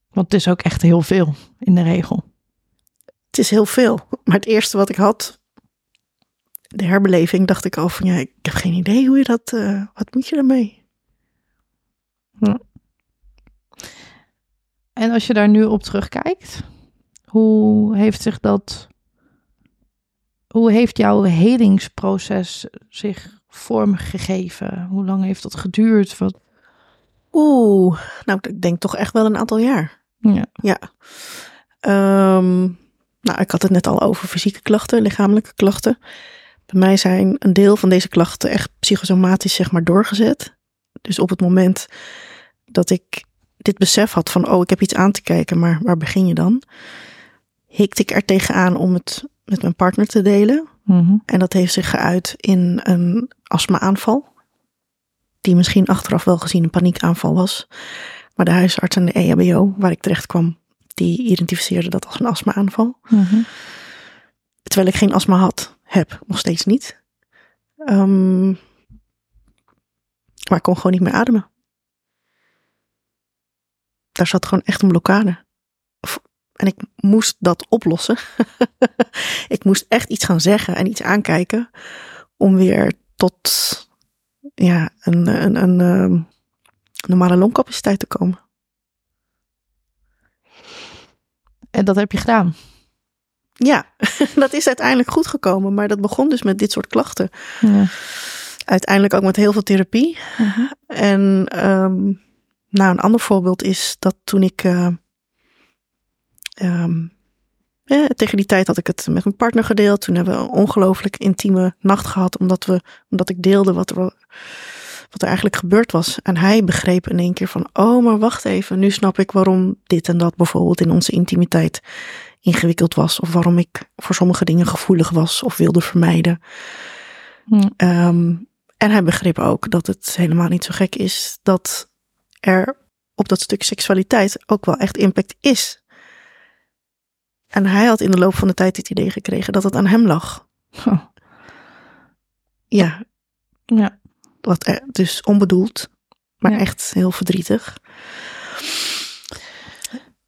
Want het is ook echt heel veel in de regel.
Het is heel veel. Maar het eerste wat ik had, de herbeleving, dacht ik al van ja, ik heb geen idee hoe je dat, eh, wat moet je daarmee?
En als je daar nu op terugkijkt, hoe heeft zich dat. Hoe heeft jouw helingsproces zich vormgegeven? Hoe lang heeft dat geduurd? Wat,
Oeh, nou ik denk toch echt wel een aantal jaar.
ja.
Ja. Ehm, nou, ik had het net al over fysieke klachten, lichamelijke klachten. Bij mij zijn een deel van deze klachten echt psychosomatisch, zeg maar, doorgezet. Dus op het moment dat ik dit besef had van, oh, ik heb iets aan te kijken, maar waar begin je dan? Hikte ik er tegenaan om het met mijn partner te delen.
Mhm.
En dat heeft zich geuit in een astma-aanval. Die misschien achteraf wel gezien een paniekaanval was. Maar de huisarts en de EHBO, waar ik terecht kwam, die identificeerden dat als een astma-aanval.
Mhm.
Terwijl ik geen astma had, heb, nog steeds niet. Ehm, maar ik kon gewoon niet meer ademen. Daar zat gewoon echt een blokkade. En ik moest dat oplossen. [LAUGHS] ik moest echt iets gaan zeggen en iets aankijken. Om weer tot ja, een, een, een, een ehm, normale longcapaciteit te komen.
En dat heb je gedaan?
Ja, [LAUGHS] dat is uiteindelijk goed gekomen. Maar dat begon dus met dit soort klachten. Ja. Uiteindelijk ook met heel veel therapie. Mhm. En um, nou, een ander voorbeeld is dat toen ik. Uh, um, tegen die tijd had ik het met mijn partner gedeeld. Toen hebben we een ongelooflijk intieme nacht gehad. Omdat, we, omdat ik deelde wat er, wat er eigenlijk gebeurd was. En hij begreep in één keer van: oh, maar wacht even. Nu snap ik waarom dit en dat bijvoorbeeld in onze intimiteit ingewikkeld was. Of waarom ik voor sommige dingen gevoelig was of wilde vermijden. Hm. Ehm, en hij begreep ook dat het helemaal niet zo gek is dat er op dat stuk seksualiteit ook wel echt impact is. En hij had in de loop van de tijd het idee gekregen dat het aan hem lag. Ja. Ja. Wat er, dus onbedoeld, maar echt heel verdrietig.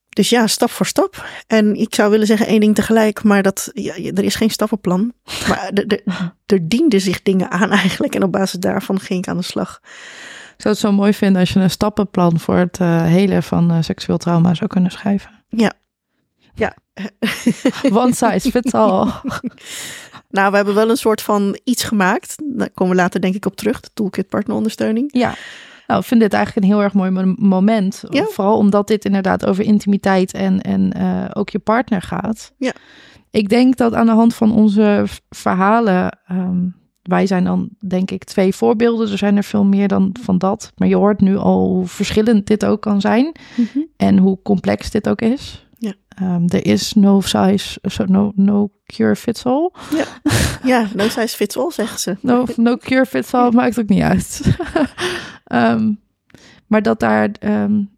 Dus ja, stap voor stap. En ik zou willen zeggen één ding tegelijk, maar dat, ja, er is geen stappenplan. Maar [LAUGHS] er dienden zich dingen aan eigenlijk. En op basis daarvan ging ik aan de slag.
Zou het zo mooi vinden als je een stappenplan voor het uh, helen van uh, seksueel trauma zou kunnen schrijven.
Ja. Ja. [LAUGHS]
One size fits all. [LAUGHS]
nou, we hebben wel een soort van iets gemaakt. Daar komen we later denk ik op terug. De toolkit partnerondersteuning.
Ja. Nou, ik vind dit eigenlijk een heel erg mooi moment. Ja. Vooral omdat dit inderdaad over intimiteit en, en uh, ook je partner gaat.
Ja.
Ik denk dat aan de hand van onze verhalen. Um, wij zijn dan denk ik twee voorbeelden. Er zijn er veel meer dan van dat. Maar je hoort nu al hoe verschillend dit ook kan zijn. Mm -hmm. En hoe complex dit ook is.
Ja.
Um, er is no size, so no, no cure fits all.
Ja. [LAUGHS] ja, no size fits all, zeggen ze.
No, no cure fits all [LAUGHS] maakt ook niet uit. um, [LAUGHS] maar dat, daar, um,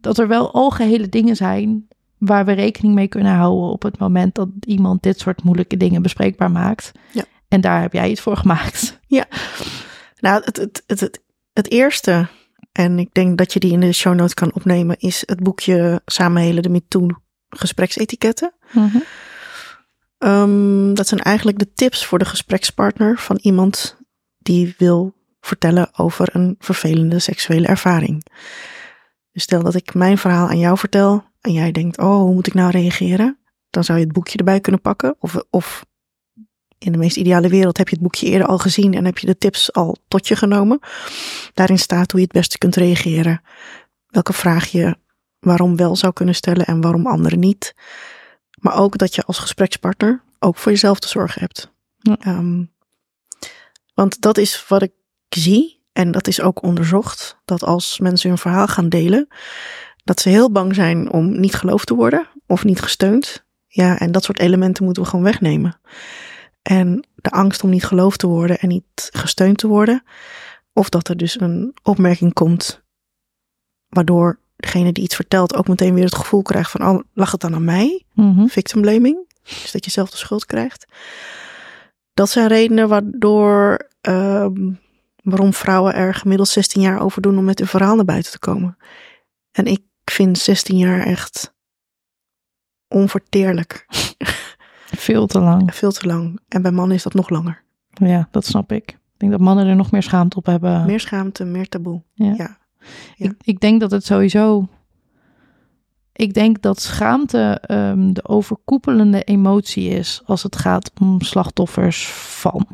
dat er wel algehele dingen zijn waar we rekening mee kunnen houden op het moment dat iemand dit soort moeilijke dingen bespreekbaar maakt.
Ja.
En daar heb jij iets voor gemaakt. [LAUGHS]
Ja, nou, het, het, het, het, het eerste, en ik denk dat je die in de show notes kan opnemen, is het boekje Samenhelen de MeToo gespreksetiketten. Mm um, dat zijn eigenlijk de tips voor de gesprekspartner van iemand die wil vertellen over een vervelende seksuele ervaring. Dus stel dat ik mijn verhaal aan jou vertel en jij denkt, oh, hoe moet ik nou reageren? Dan zou je het boekje erbij kunnen pakken. Of, of in de meest ideale wereld heb je het boekje eerder al gezien en heb je de tips al tot je genomen. Daarin staat hoe je het beste kunt reageren. Welke vraag je waarom wel zou kunnen stellen en waarom anderen niet. Maar ook dat je als gesprekspartner ook voor jezelf te zorgen hebt. Ja. Ehm, want dat is wat ik zie, en dat is ook onderzocht, dat als mensen hun verhaal gaan delen, dat ze heel bang zijn om niet geloofd te worden of niet gesteund. Ja, en dat soort elementen moeten we gewoon wegnemen. En de angst om niet geloofd te worden en niet gesteund te worden. Of dat er dus een opmerking komt waardoor degene die iets vertelt ook meteen weer het gevoel krijgt van, oh, lag het dan aan mij? Mm Victim blaming. Dus dat je zelf de schuld krijgt. Dat zijn redenen waardoor, um, waarom vrouwen er gemiddeld 16 jaar over doen om met hun verhaal naar buiten te komen. En ik vind 16 jaar echt onverteerlijk. [LAUGHS]
Veel te lang.
Veel te lang. En bij mannen is dat nog langer.
Ja, dat snap ik. Ik denk dat mannen er nog meer schaamte op hebben.
Meer schaamte, meer taboe. Ja. ja.
Ik, ik, denk dat het sowieso. Ik denk dat schaamte um, de overkoepelende emotie is als het gaat om slachtoffers van.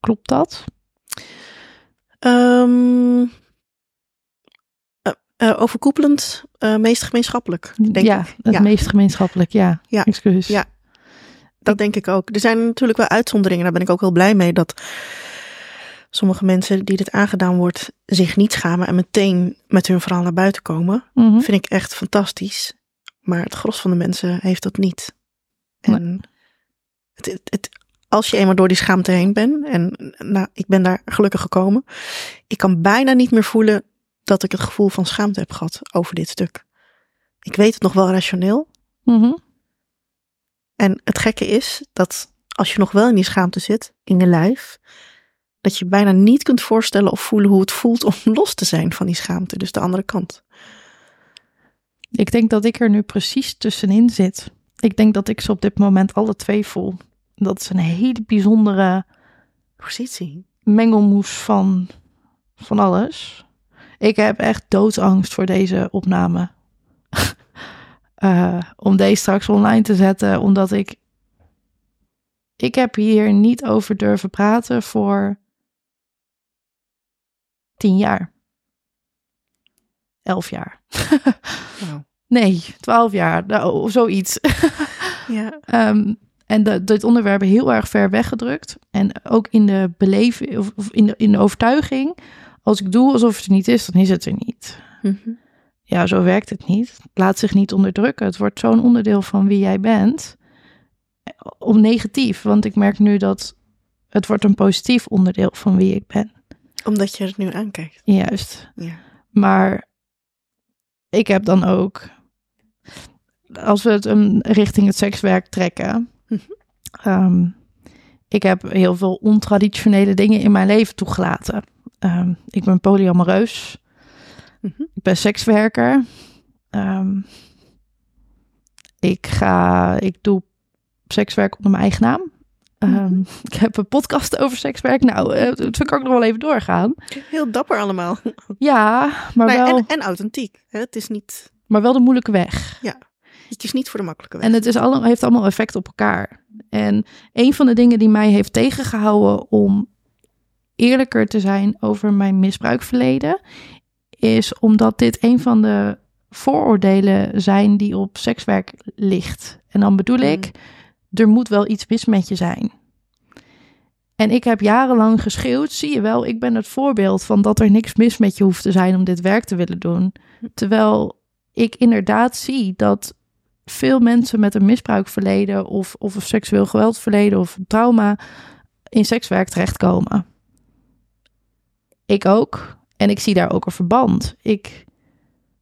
Klopt dat?
Um, uh, overkoepelend, uh, meest gemeenschappelijk. Denk
ja,
ik.
het meest gemeenschappelijk, ja.
Ja,
excuus.
Ja, dat denk ik ook. Er zijn natuurlijk wel uitzonderingen. Daar ben ik ook heel blij mee dat sommige mensen die dit aangedaan wordt zich niet schamen en meteen met hun verhaal naar buiten komen. Mm Vind ik echt fantastisch. Maar het gros van de mensen heeft dat niet. En het, het, het, als je eenmaal door die schaamte heen bent, en nou, ik ben daar gelukkig gekomen, ik kan bijna niet meer voelen dat ik het gevoel van schaamte heb gehad over dit stuk. Ik weet het nog wel rationeel.
Mm
En het gekke is dat als je nog wel in die schaamte zit, in je lijf, dat je bijna niet kunt voorstellen of voelen hoe het voelt om [LAUGHS] los te zijn van die schaamte. Dus de andere kant.
Ik denk dat ik er nu precies tussenin zit. Ik denk dat ik ze op dit moment alle twee voel. Dat is een hele bijzondere
positie.
Mengelmoes van, van alles. Ik heb echt doodsangst voor deze opname. Uh, om deze straks online te zetten, omdat ik. Ik heb hier niet over durven praten voor tien jaar. Elf jaar. [LAUGHS] Nee, twaalf jaar, nou, zoiets. ja. Um, [LAUGHS] en dat dit onderwerp heel erg ver weggedrukt. En ook in de beleving, of, in, de, in de overtuiging, als ik doe alsof het er niet is, dan is het er niet. Mhm. Ja, zo werkt het niet. Laat zich niet onderdrukken. Het wordt zo'n onderdeel van wie jij bent. Om negatief, want ik merk nu dat het wordt een positief onderdeel van wie ik ben.
Omdat je het nu aankijkt.
Juist. Ja. Maar ik heb dan ook, als we het um, richting het sekswerk trekken, mhm. Ehm, ik heb heel veel ontraditionele dingen in mijn leven toegelaten. Um, ik ben polyamoreus. Ik ben sekswerker. ik ga, ik doe sekswerk onder mijn eigen naam. Mhm. ik heb een podcast over sekswerk. Nou, uh, dat kan ik nog wel even doorgaan.
Heel dapper allemaal.
Ja, maar, wel...
En, en authentiek. Hè? Het is niet...
Maar wel de moeilijke weg.
Ja, het is niet voor de makkelijke weg.
En het is allemaal, heeft allemaal effect op elkaar. En een van de dingen die mij heeft tegengehouden om eerlijker te zijn over mijn misbruikverleden, is omdat dit een van de vooroordelen zijn die op sekswerk ligt. En dan bedoel mm. ik, er moet wel iets mis met je zijn. En ik heb jarenlang geschreeuwd, zie je wel, ik ben het voorbeeld van dat er niks mis met je hoeft te zijn om dit werk te willen doen. Terwijl ik inderdaad zie dat veel mensen met een misbruikverleden of, of een seksueel geweldverleden of een trauma in sekswerk terechtkomen. Ik ook. En ik zie daar ook een verband. Ik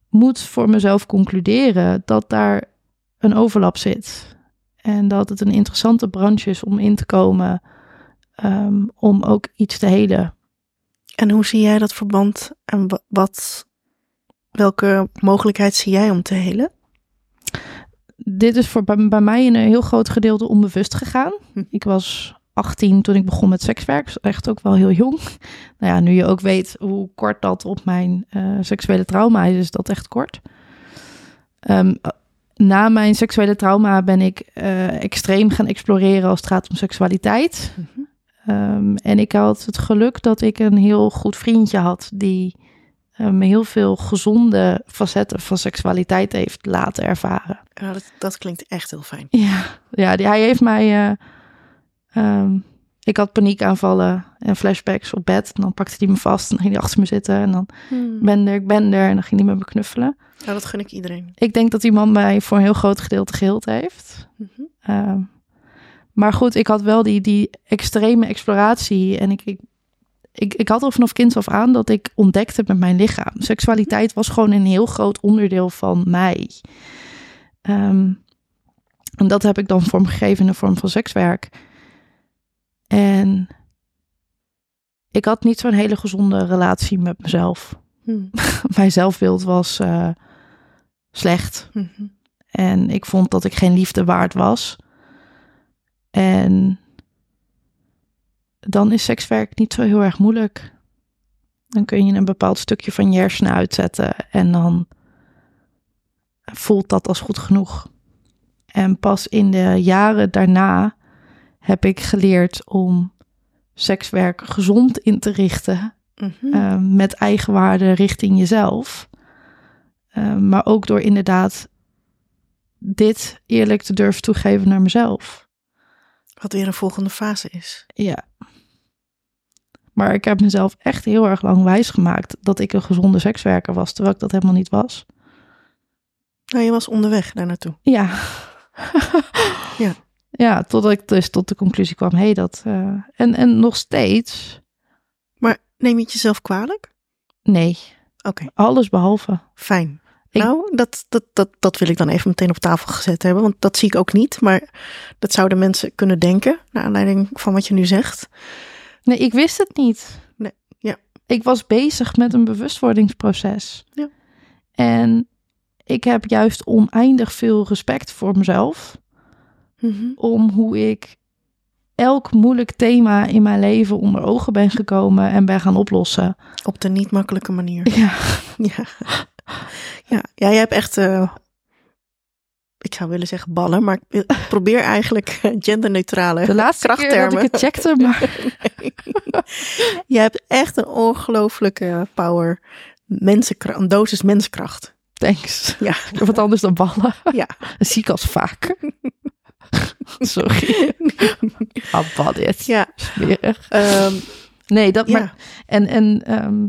moet voor mezelf concluderen dat daar een overlap zit. En dat het een interessante branche is om in te komen, um, om ook iets te helen.
En hoe zie jij dat verband en wat, welke mogelijkheid zie jij om te helen?
Dit is voor, bij, bij mij in een heel groot gedeelte onbewust gegaan. Hm. Ik was 18 toen ik begon met sekswerk. Dus echt ook wel heel jong. [LAUGHS] Nou ja, nu je ook weet hoe kort dat op mijn uh, seksuele trauma is, is dat echt kort. Um, na mijn seksuele trauma ben ik uh, extreem gaan exploreren als het gaat om seksualiteit. Mm um, en ik had het geluk dat ik een heel goed vriendje had die um, heel veel gezonde facetten van seksualiteit heeft laten ervaren.
Ja, dat, dat klinkt echt heel fijn.
Ja, ja die, hij heeft mij. Uh, um, ik had paniekaanvallen en flashbacks op bed. En dan pakte hij me vast en dan ging hij achter me zitten. En dan hmm. ben er, ik ben er. En dan ging hij met me knuffelen.
Ja, dat gun ik iedereen.
Ik denk dat die man mij voor een heel groot gedeelte geheeld heeft. Mhm. Um, maar goed, ik had wel die, die extreme exploratie. En ik, ik, ik, ik had al vanaf kind af aan dat ik ontdekte met mijn lichaam. Seksualiteit was gewoon een heel groot onderdeel van mij. Um, en dat heb ik dan vormgegeven in de vorm van sekswerk. En ik had niet zo'n hele gezonde relatie met mezelf. Hmm. [LAUGHS] Mijn zelfbeeld was uh, slecht. Mhm. En ik vond dat ik geen liefde waard was. En dan is sekswerk niet zo heel erg moeilijk. Dan kun je een bepaald stukje van je hersenen uitzetten en dan voelt dat als goed genoeg. En pas in de jaren daarna heb ik geleerd om sekswerk gezond in te richten. Eh, met eigenwaarde richting jezelf. Uh, maar ook door inderdaad dit eerlijk te durven toegeven naar mezelf.
Wat weer een volgende fase is.
Ja. Maar ik heb mezelf echt heel erg lang wijsgemaakt dat ik een gezonde sekswerker was, terwijl ik dat helemaal niet was.
Nou, je was onderweg daar naartoe.
Ja. ja. [LAUGHS] Ja, totdat ik dus tot de conclusie kwam, hé, hey, dat... Uh, en, en nog steeds...
Maar neem je het jezelf kwalijk?
Nee.
Oké.
Alles behalve.
Fijn. Nou, dat, dat, dat, dat wil ik dan even meteen op tafel gezet hebben, want dat zie ik ook niet. Maar dat zouden mensen kunnen denken, naar aanleiding van wat je nu zegt.
Nee, ik wist het niet.
Nee, ja.
Ik was bezig met een bewustwordingsproces. Ja. En ik heb juist oneindig veel respect voor mezelf.
Mhm.
Om hoe ik elk moeilijk thema in mijn leven onder ogen ben gekomen en ben gaan oplossen.
Op de niet makkelijke manier.
Ja, [LAUGHS]
Ja, ja. ja jij hebt echt, eh, ik zou willen zeggen ballen, maar ik probeer eigenlijk [LAUGHS] genderneutrale
de laatste keer dat
krachttermen.
ik het checkte, maar [LAUGHS]
Jij hebt echt een ongelooflijke power, mensenkracht, een dosis menskracht.
thanks.
Ja,
wat anders dan ballen.
ja.
Dat zie ik als vaak. [LAUGHS] Sorry. [LAUGHS] Ah, wat dit.
ja.
Smerig.
Ehm,
Nee, dat
ja.
maar. En, en ehm,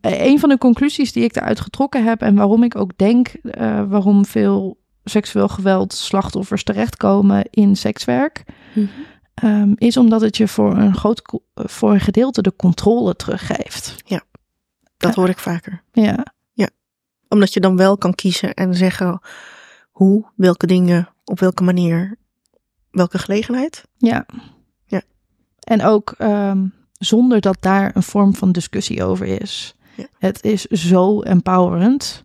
een van de conclusies die ik eruit getrokken heb en waarom ik ook denk eh, waarom veel seksueel geweld slachtoffers terechtkomen in sekswerk,
Mhm.
ehm, is omdat het je voor een groot voor een gedeelte de controle teruggeeft.
dat hoor ik vaker.
Ja,
Omdat je dan wel kan kiezen en zeggen hoe, welke dingen, op welke manier, welke gelegenheid.
ja.
Ja.
En ook ehm, zonder dat daar een vorm van discussie over is.
Ja.
Het is zo empowerend.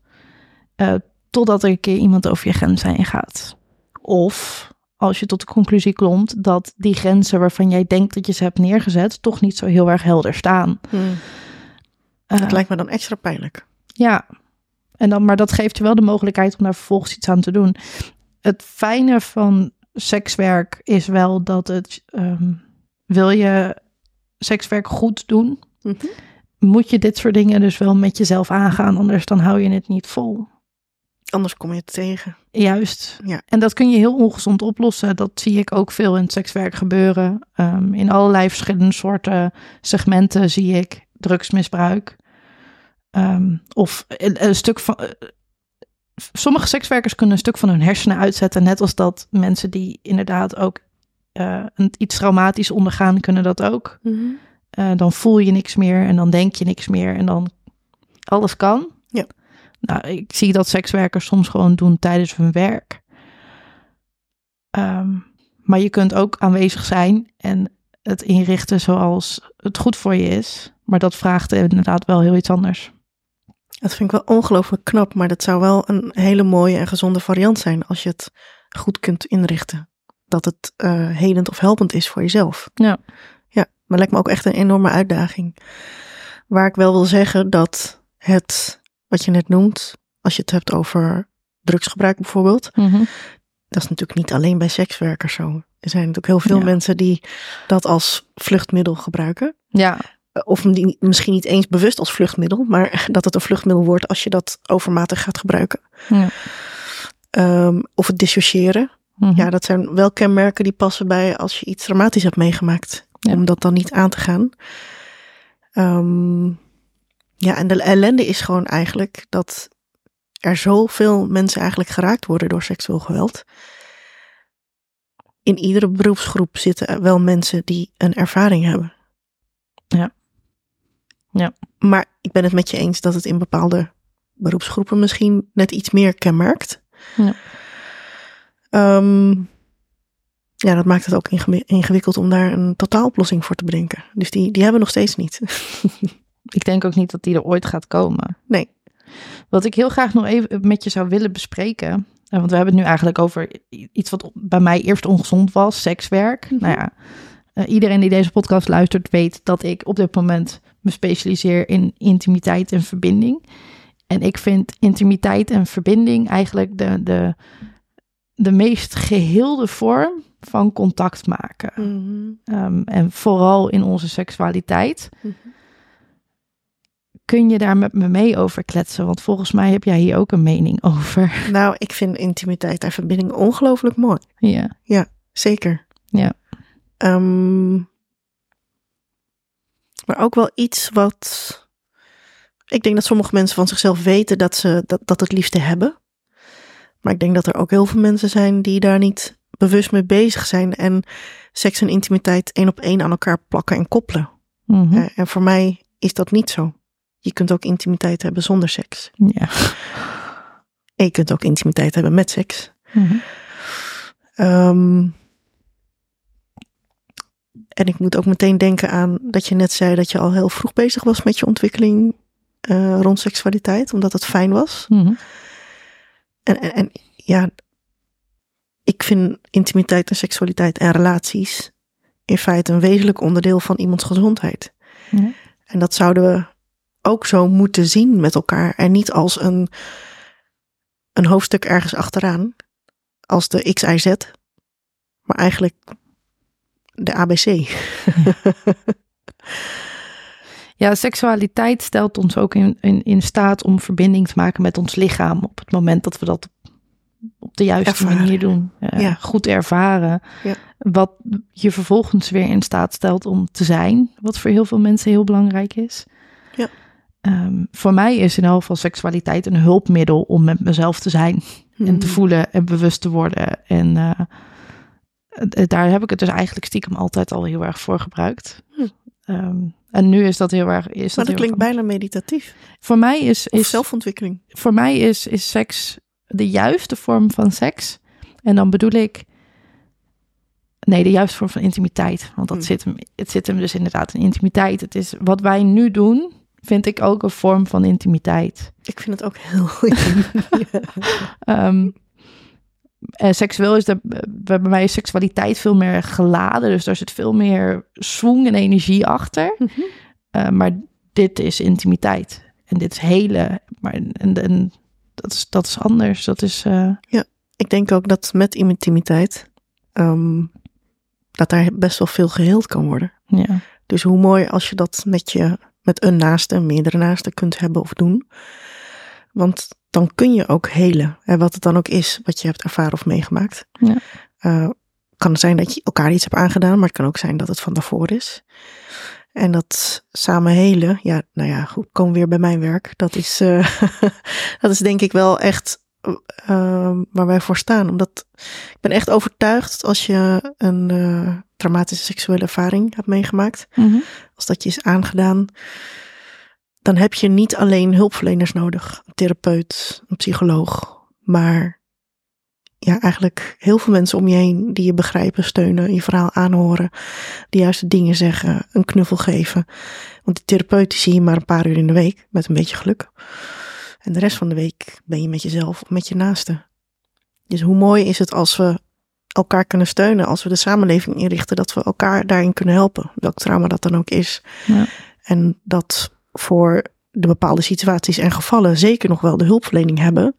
eh, totdat er een keer iemand over je grenzen heen gaat. Of als je tot de conclusie komt dat die grenzen waarvan jij denkt dat je ze hebt neergezet, toch niet zo heel erg helder staan. Eh,
Het lijkt me dan extra pijnlijk.
ja, en dan, maar dat geeft je wel de mogelijkheid om daar vervolgens iets aan te doen. Het fijne van sekswerk is wel dat het, ehm, wil je sekswerk goed doen,
Mhm.
moet je dit soort dingen dus wel met jezelf aangaan, anders dan hou je het niet vol.
Anders kom je het tegen.
Juist.
Ja.
En dat kun je heel ongezond oplossen. Dat zie ik ook veel in het sekswerk gebeuren. Ehm, in allerlei verschillende soorten segmenten zie ik drugsmisbruik. Ehm, of een, een stuk van. eh, sommige sekswerkers kunnen een stuk van hun hersenen uitzetten. Net als dat mensen die inderdaad ook eh, een, iets traumatisch ondergaan, kunnen dat ook. Eh, dan voel je niks meer en dan denk je niks meer en dan alles kan.
Ja.
Nou, ik zie dat sekswerkers soms gewoon doen tijdens hun werk. Ehm, maar je kunt ook aanwezig zijn en het inrichten zoals het goed voor je is. Maar dat vraagt inderdaad wel heel iets anders.
Dat vind ik wel ongelooflijk knap, maar dat zou wel een hele mooie en gezonde variant zijn als je het goed kunt inrichten. Dat het eh helend of helpend is voor jezelf.
Ja.
Ja, maar lijkt me ook echt een enorme uitdaging. Waar ik wel wil zeggen dat het, wat je net noemt, als je het hebt over drugsgebruik bijvoorbeeld, dat is natuurlijk niet alleen bij sekswerkers zo. Er zijn natuurlijk heel veel
Ja.
mensen die dat als vluchtmiddel gebruiken.
Ja,
Of misschien niet eens bewust als vluchtmiddel, maar [LAUGHS] dat het een vluchtmiddel wordt als je dat overmatig gaat gebruiken.
Ja.
Ehm, of het dissociëren.
Mhm.
Ja, dat zijn wel kenmerken die passen bij als je iets dramatisch hebt meegemaakt.
Ja.
Om dat dan niet aan te gaan. Ehm, ja, en de ellende is gewoon eigenlijk dat er zoveel mensen eigenlijk geraakt worden door seksueel geweld. In iedere beroepsgroep zitten wel mensen die een ervaring hebben.
Ja. Ja.
Maar ik ben het met je eens dat het in bepaalde beroepsgroepen misschien net iets meer kenmerkt.
Ja.
Ehm, ja, dat maakt het ook ingewi- ingewikkeld om daar een totaaloplossing voor te bedenken. Dus die, die hebben we nog steeds niet. [LAUGHS]
Ik denk ook niet dat die er ooit gaat komen.
Nee.
Wat ik heel graag nog even met je zou willen bespreken. eh, Want we hebben het nu eigenlijk over iets wat bij mij eerst ongezond was, sekswerk.
Mhm.
Nou ja, eh, iedereen die deze podcast luistert weet dat ik op dit moment me specialiseer in intimiteit en verbinding. En ik vind intimiteit en verbinding eigenlijk de, de, de meest geheelde vorm van contact maken. Ehm, en vooral in onze seksualiteit.
Mhm.
Kun je daar met me mee over kletsen? Want volgens mij heb jij hier ook een mening over. [LAUGHS]
Nou, ik vind intimiteit en verbinding ongelooflijk mooi.
Ja,
Zeker.
Ja.
Ehm, maar ook wel iets wat. Ik denk dat sommige mensen van zichzelf weten dat ze dat, dat het liefde hebben. Maar ik denk dat er ook heel veel mensen zijn die daar niet bewust mee bezig zijn. En seks en intimiteit één op één aan elkaar plakken en koppelen.
Mhm.
En voor mij is dat niet zo. Je kunt ook intimiteit hebben zonder seks.
ja.
En je kunt ook intimiteit hebben met seks. Ehm, en ik moet ook meteen denken aan dat je net zei dat je al heel vroeg bezig was met je ontwikkeling eh, rond seksualiteit, omdat het fijn was.
Mhm.
En, en, en ja, ik vind intimiteit en seksualiteit en relaties in feite een wezenlijk onderdeel van iemands gezondheid. En dat zouden we ook zo moeten zien met elkaar en niet als een, een hoofdstuk ergens achteraan, als de XIZ, maar eigenlijk de ABC.
Ja. [LAUGHS] ja, seksualiteit stelt ons ook in, in, in staat om verbinding te maken met ons lichaam op het moment dat we dat op de juiste manier doen. Uh, ja. Goed ervaren. Ja. Wat je vervolgens weer in staat stelt om te zijn. Wat voor heel veel mensen heel belangrijk is. Ja. Um, voor mij is in elk geval seksualiteit een hulpmiddel om met mezelf te zijn. En te hmm. voelen en bewust te worden. En uh, daar heb ik het dus eigenlijk stiekem altijd al heel erg voor gebruikt. Um, en nu is dat heel erg. Is
maar
dat,
dat klinkt bijna meditatief.
Voor mij is. is
zelfontwikkeling.
Voor mij is, is seks de juiste vorm van seks. En dan bedoel ik. Nee, de juiste vorm van intimiteit. Want dat hmm. zit hem, het zit hem dus inderdaad in intimiteit. Het is wat wij nu doen, vind ik ook een vorm van intimiteit.
Ik vind het ook heel [LAUGHS] goed.
um, en seksueel is de, bij mij is seksualiteit veel meer geladen. Dus daar zit veel meer swing en energie achter. Mhm. Eh, maar dit is intimiteit. En dit is hele. Maar en, en dat, is, dat is anders. Dat is. Uh...
Ja, ik denk ook dat met intimiteit. Um, dat daar best wel veel geheeld kan worden. Ja. Dus hoe mooi als je dat met je. met een naaste, meerdere naasten kunt hebben of doen. Want dan kun je ook helen. En wat het dan ook is wat je hebt ervaren of meegemaakt. Ja. Uh, kan zijn dat je elkaar iets hebt aangedaan, maar het kan ook zijn dat het van daarvoor is. En dat samen helen, ja, nou ja, goed, kom weer bij mijn werk. Dat is, uh, [LAUGHS] dat is denk ik wel echt uh, waar wij voor staan. Omdat ik ben echt overtuigd als je een uh, traumatische seksuele ervaring hebt meegemaakt, mm -hmm. als dat je is aangedaan, dan heb je niet alleen hulpverleners nodig, een therapeut, een psycholoog, maar ja, eigenlijk heel veel mensen om je heen die je begrijpen, steunen, je verhaal aanhoren, de juiste dingen zeggen, een knuffel geven. Want die therapeut zie je maar een paar uur in de week, met een beetje geluk. En de rest van de week ben je met jezelf of met je naaste. Dus hoe mooi is het als we elkaar kunnen steunen, als we de samenleving inrichten, dat we elkaar daarin kunnen helpen, welk trauma dat dan ook is. Ja. En dat voor de bepaalde situaties en gevallen zeker nog wel de hulpverlening hebben.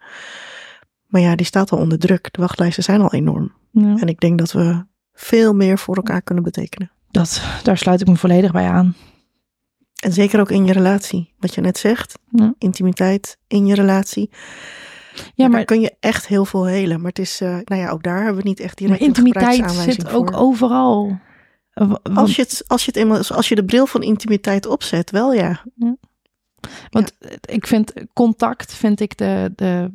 Maar ja, die staat al onder druk. De wachtlijsten zijn al enorm. Ja. En ik denk dat we veel meer voor elkaar kunnen betekenen.
Dat, daar sluit ik me volledig bij aan.
En zeker ook in je relatie. Wat je net zegt, ja. intimiteit in je relatie. Ja, maar kun je echt heel veel helen. Maar het is, uh, nou ja, ook daar hebben we niet echt direct
maar intimiteit zit ook overal.
Als je, het, als, je het eenmaal, als je de bril van intimiteit opzet, wel ja. ja.
Want ik vind contact, vind ik de, de,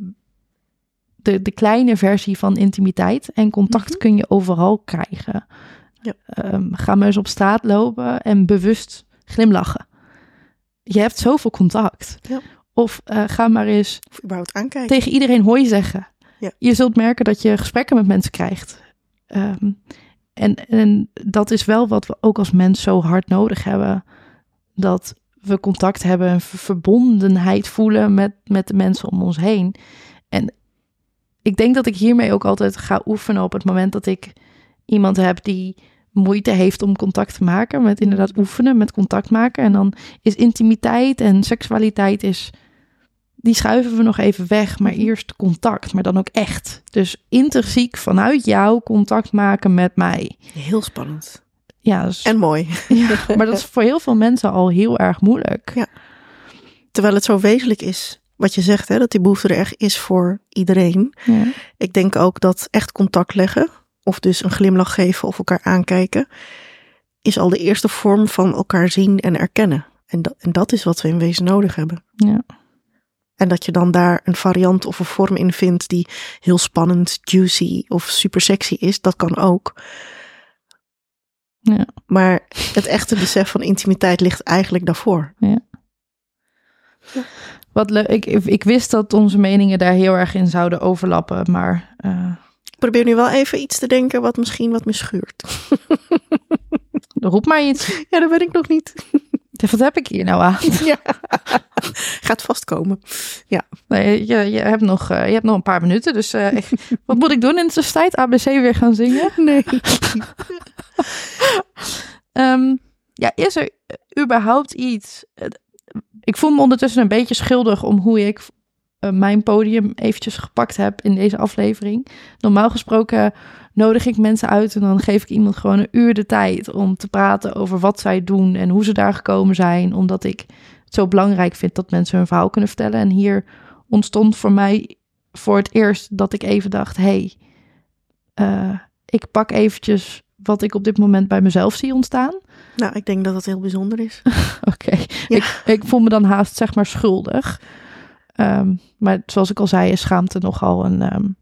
de, de kleine versie van intimiteit. En contact mhm. kun je overal krijgen. Ja. Um, ga maar eens op straat lopen en bewust glimlachen. Je hebt zoveel contact. Ja. Of uh, ga maar eens
of überhaupt aankijken.
tegen iedereen hooi zeggen. Ja. Je zult merken dat je gesprekken met mensen krijgt. Um, en, en dat is wel wat we ook als mens zo hard nodig hebben. Dat we contact hebben en verbondenheid voelen met, met de mensen om ons heen. En ik denk dat ik hiermee ook altijd ga oefenen op het moment dat ik iemand heb die moeite heeft om contact te maken. Met inderdaad oefenen, met contact maken. En dan is intimiteit en seksualiteit is die schuiven we nog even weg, maar mhm. eerst contact, maar dan ook echt. Dus intrinsiek vanuit jou contact maken met mij.
Heel spannend.
Ja, dus,
en mooi. [LAUGHS]
Ja, maar dat is voor heel veel mensen al heel erg moeilijk. Ja.
Terwijl het zo wezenlijk is, wat je zegt, hè, dat die behoefte er echt is voor iedereen. Ja. Ik denk ook dat echt contact leggen, of dus een glimlach geven of elkaar aankijken, is al de eerste vorm van elkaar zien en erkennen. En dat, en dat is wat we in wezen nodig hebben. Ja. En dat je dan daar een variant of een vorm in vindt die heel spannend, juicy of super sexy is, dat kan ook. Ja. Maar het echte besef van intimiteit ligt eigenlijk daarvoor. Ja.
Wat leuk. Ik, ik wist dat onze meningen daar heel erg in zouden overlappen, maar. Uh...
Ik probeer nu wel even iets te denken wat misschien wat me schuurt. [LAUGHS]
Roep maar iets.
Ja, dat weet ik nog niet.
Wat heb ik hier nou aan? [LAUGHS]
Ja. Gaat vastkomen. Ja.
Nee, je, je, hebt nog, uh, je hebt nog een paar minuten. Dus uh, ik, [LAUGHS] wat moet ik doen in de tussentijd? ABC weer gaan zingen? [LAUGHS]
Nee.
um, ja, is er überhaupt iets... Ik voel me ondertussen een beetje schuldig om hoe ik mijn podium eventjes gepakt heb in deze aflevering. Normaal gesproken nodig ik mensen uit en dan geef ik iemand gewoon een uur de tijd om te praten over wat zij doen en hoe ze daar gekomen zijn, omdat ik het zo belangrijk vind dat mensen hun verhaal kunnen vertellen. En hier ontstond voor mij voor het eerst dat ik even dacht: hey, uh, ik pak eventjes wat ik op dit moment bij mezelf zie ontstaan.
Nou, ik denk dat dat heel bijzonder is. [LAUGHS]
Oké, ja. ik, ik voel me dan haast zeg maar schuldig. Um, maar zoals ik al zei, is schaamte nogal een, um,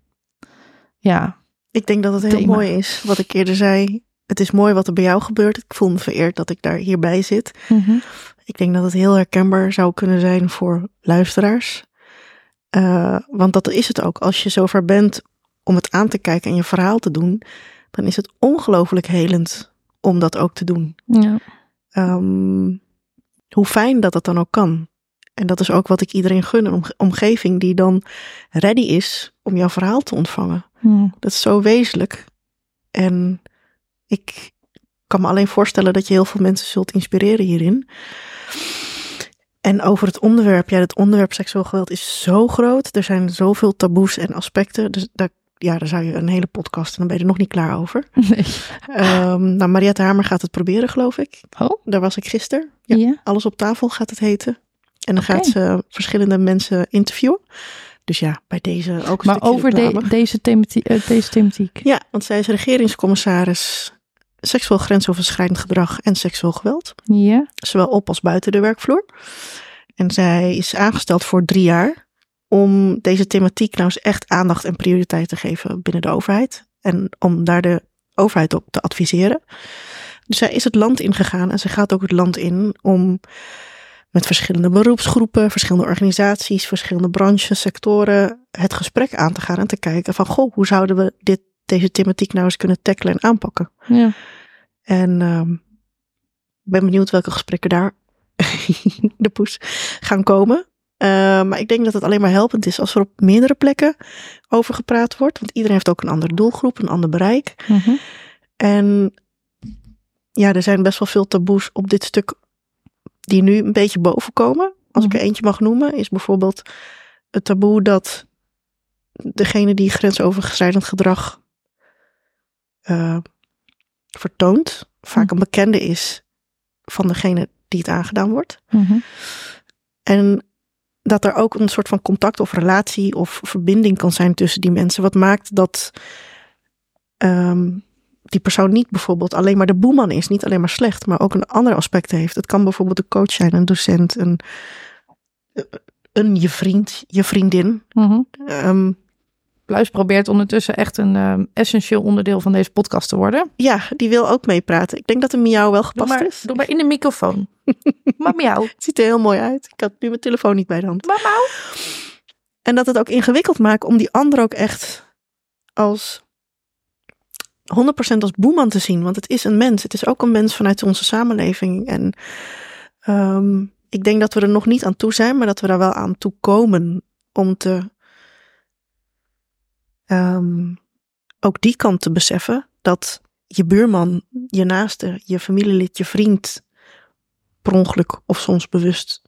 ja,
ik denk dat het heel mooi is. Wat ik eerder zei. Het is mooi wat er bij jou gebeurt. Ik voel me vereerd dat ik daar hierbij zit.
Mhm.
Ik denk dat het heel herkenbaar zou kunnen zijn voor luisteraars. Uh, want dat is het ook. Als je zover bent om het aan te kijken en je verhaal te doen, dan is het ongelooflijk helend om dat ook te doen.
Ja.
Um, hoe fijn dat het dan ook kan. En dat is ook wat ik iedereen gun, een omgeving die dan ready is om jouw verhaal te ontvangen.
Hmm.
Dat is zo wezenlijk. En ik kan me alleen voorstellen dat je heel veel mensen zult inspireren hierin. En over het onderwerp, ja, het onderwerp seksueel geweld is zo groot. Er zijn zoveel taboes en aspecten. Dus daar, ja, daar zou je een hele podcast en dan ben je er nog niet klaar over. [LAUGHS]
Nee.
Um, nou, Mariette Hamer gaat het proberen, geloof ik.
Oh.
Daar was ik gisteren. Ja,
Ja.
Alles op tafel gaat het heten. En dan gaat ze verschillende mensen interviewen. Dus ja, bij deze ook een
Maar over de, deze, thematie, eh, deze thematiek.
Ja, want zij is regeringscommissaris seksueel grensoverschrijdend gedrag en seksueel geweld.
Ja.
Zowel op als buiten de werkvloer. En zij is aangesteld voor drie jaar om deze thematiek nou eens echt aandacht en prioriteit te geven binnen de overheid. En om daar de overheid op te adviseren. Dus zij is het land ingegaan en ze gaat ook het land in om met verschillende beroepsgroepen, verschillende organisaties, verschillende branches, sectoren het gesprek aan te gaan en te kijken van goh, hoe zouden we dit, deze thematiek nou eens kunnen tackelen en aanpakken.
Ja.
En ehm, ik ben benieuwd welke gesprekken daar [LAUGHS] de poes gaan komen. Eh, maar ik denk dat het alleen maar helpend is als er op meerdere plekken over gepraat wordt. Want iedereen heeft ook een andere doelgroep, een ander bereik.
Mhm.
En ja, er zijn best wel veel taboes op dit stuk die nu een beetje bovenkomen. Als ik er eentje mag noemen, is bijvoorbeeld het taboe dat degene die grensoverschrijdend gedrag eh, vertoont, vaak een bekende is van degene die het aangedaan wordt.
Mhm.
En dat er ook een soort van contact of relatie of verbinding kan zijn tussen die mensen. Wat maakt dat ehm, die persoon niet bijvoorbeeld alleen maar de boeman is. Niet alleen maar slecht, maar ook een andere aspect heeft. Het kan bijvoorbeeld een coach zijn, een docent, een, een je vriend, je vriendin. Ehm,
Pluis probeert ondertussen echt een ehm, essentieel onderdeel van deze podcast te worden.
ja, die wil ook meepraten. Ik denk dat een miauw wel
Doe
gepast
maar,
is.
doe maar in de microfoon. [LAUGHS] maar miauw.
Het ziet er heel mooi uit. Ik had nu mijn telefoon niet bij de hand.
Maar miauw.
En dat het ook ingewikkeld maakt om die ander ook echt als 100% als boeman te zien. Want het is een mens. Het is ook een mens vanuit onze samenleving. En ehm, ik denk dat we er nog niet aan toe zijn, maar dat we daar wel aan toe komen om te ehm, ook die kant te beseffen dat je buurman, je naaste, je familielid, je vriend per ongeluk of soms bewust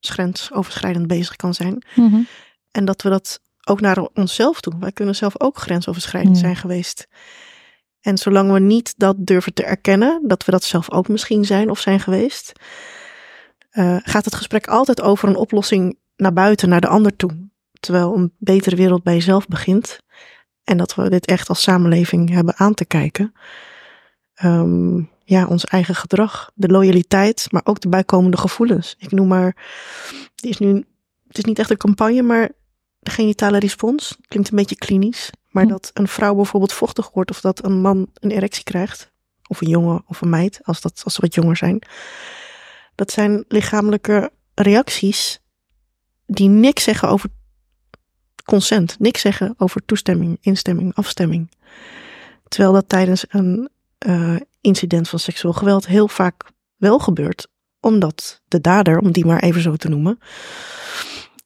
grensoverschrijdend bezig kan zijn.
Mhm.
En dat we dat ook naar onszelf doen. Wij kunnen zelf ook grensoverschrijdend zijn geweest. En zolang we niet dat durven te erkennen, dat we dat zelf ook misschien zijn of zijn geweest, eh, gaat het gesprek altijd over een oplossing naar buiten, naar de ander toe. Terwijl een betere wereld bij jezelf begint. En dat we dit echt als samenleving hebben aan te kijken. Ehm, ja, ons eigen gedrag, de loyaliteit, maar ook de bijkomende gevoelens. Ik noem maar, die is nu, het is niet echt een campagne, maar de genitale respons klinkt een beetje klinisch. Maar
Hm.
dat een vrouw bijvoorbeeld vochtig wordt of dat een man een erectie krijgt, of een jongen of een meid, als, dat, als ze wat jonger zijn. Dat zijn lichamelijke reacties die niks zeggen over consent, niks zeggen over toestemming, instemming, afstemming. Terwijl dat tijdens een eh, incident van seksueel geweld heel vaak wel gebeurt. omdat de dader, om die maar even zo te noemen,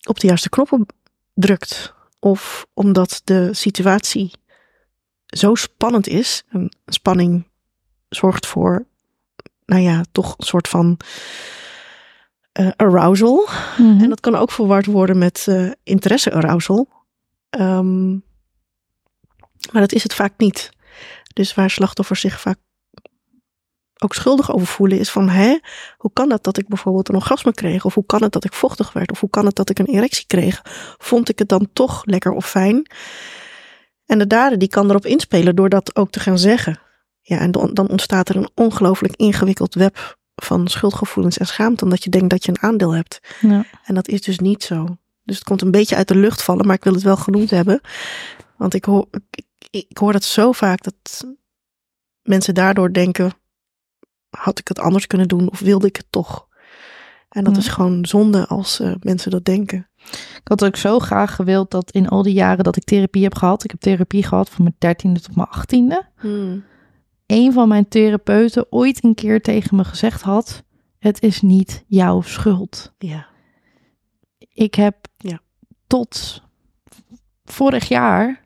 op de juiste knoppen drukt. Of omdat de situatie zo spannend is. En spanning zorgt voor, nou ja, toch een soort van uh, arousal. Mhm. En dat kan ook verward worden met uh, interesse-arousal. Um, maar dat is het vaak niet. Dus waar slachtoffers zich vaak ook schuldig over voelen, is van hè, hoe kan het dat ik bijvoorbeeld een orgasme kreeg? Of hoe kan het dat ik vochtig werd? Of hoe kan het dat ik een erectie kreeg? Vond ik het dan toch lekker of fijn? En de dader die kan erop inspelen door dat ook te gaan zeggen. Ja, en dan, dan ontstaat er een ongelooflijk ingewikkeld web van schuldgevoelens en schaamte, omdat je denkt dat je een aandeel hebt. Ja. En dat is dus niet zo. Dus het komt een beetje uit de lucht vallen, maar ik wil het wel genoemd hebben. Want ik hoor, ik, ik hoor dat zo vaak dat mensen daardoor denken: had ik het anders kunnen doen of wilde ik het toch? En dat is gewoon zonde als uh, mensen dat denken.
Ik had ook zo graag gewild dat in al die jaren dat ik therapie heb gehad, ik heb therapie gehad van mijn dertiende tot mijn achttiende. Hmm. Een van mijn therapeuten ooit een keer tegen me gezegd had: Het is niet jouw schuld.
Ja.
Ik heb ja. tot vorig jaar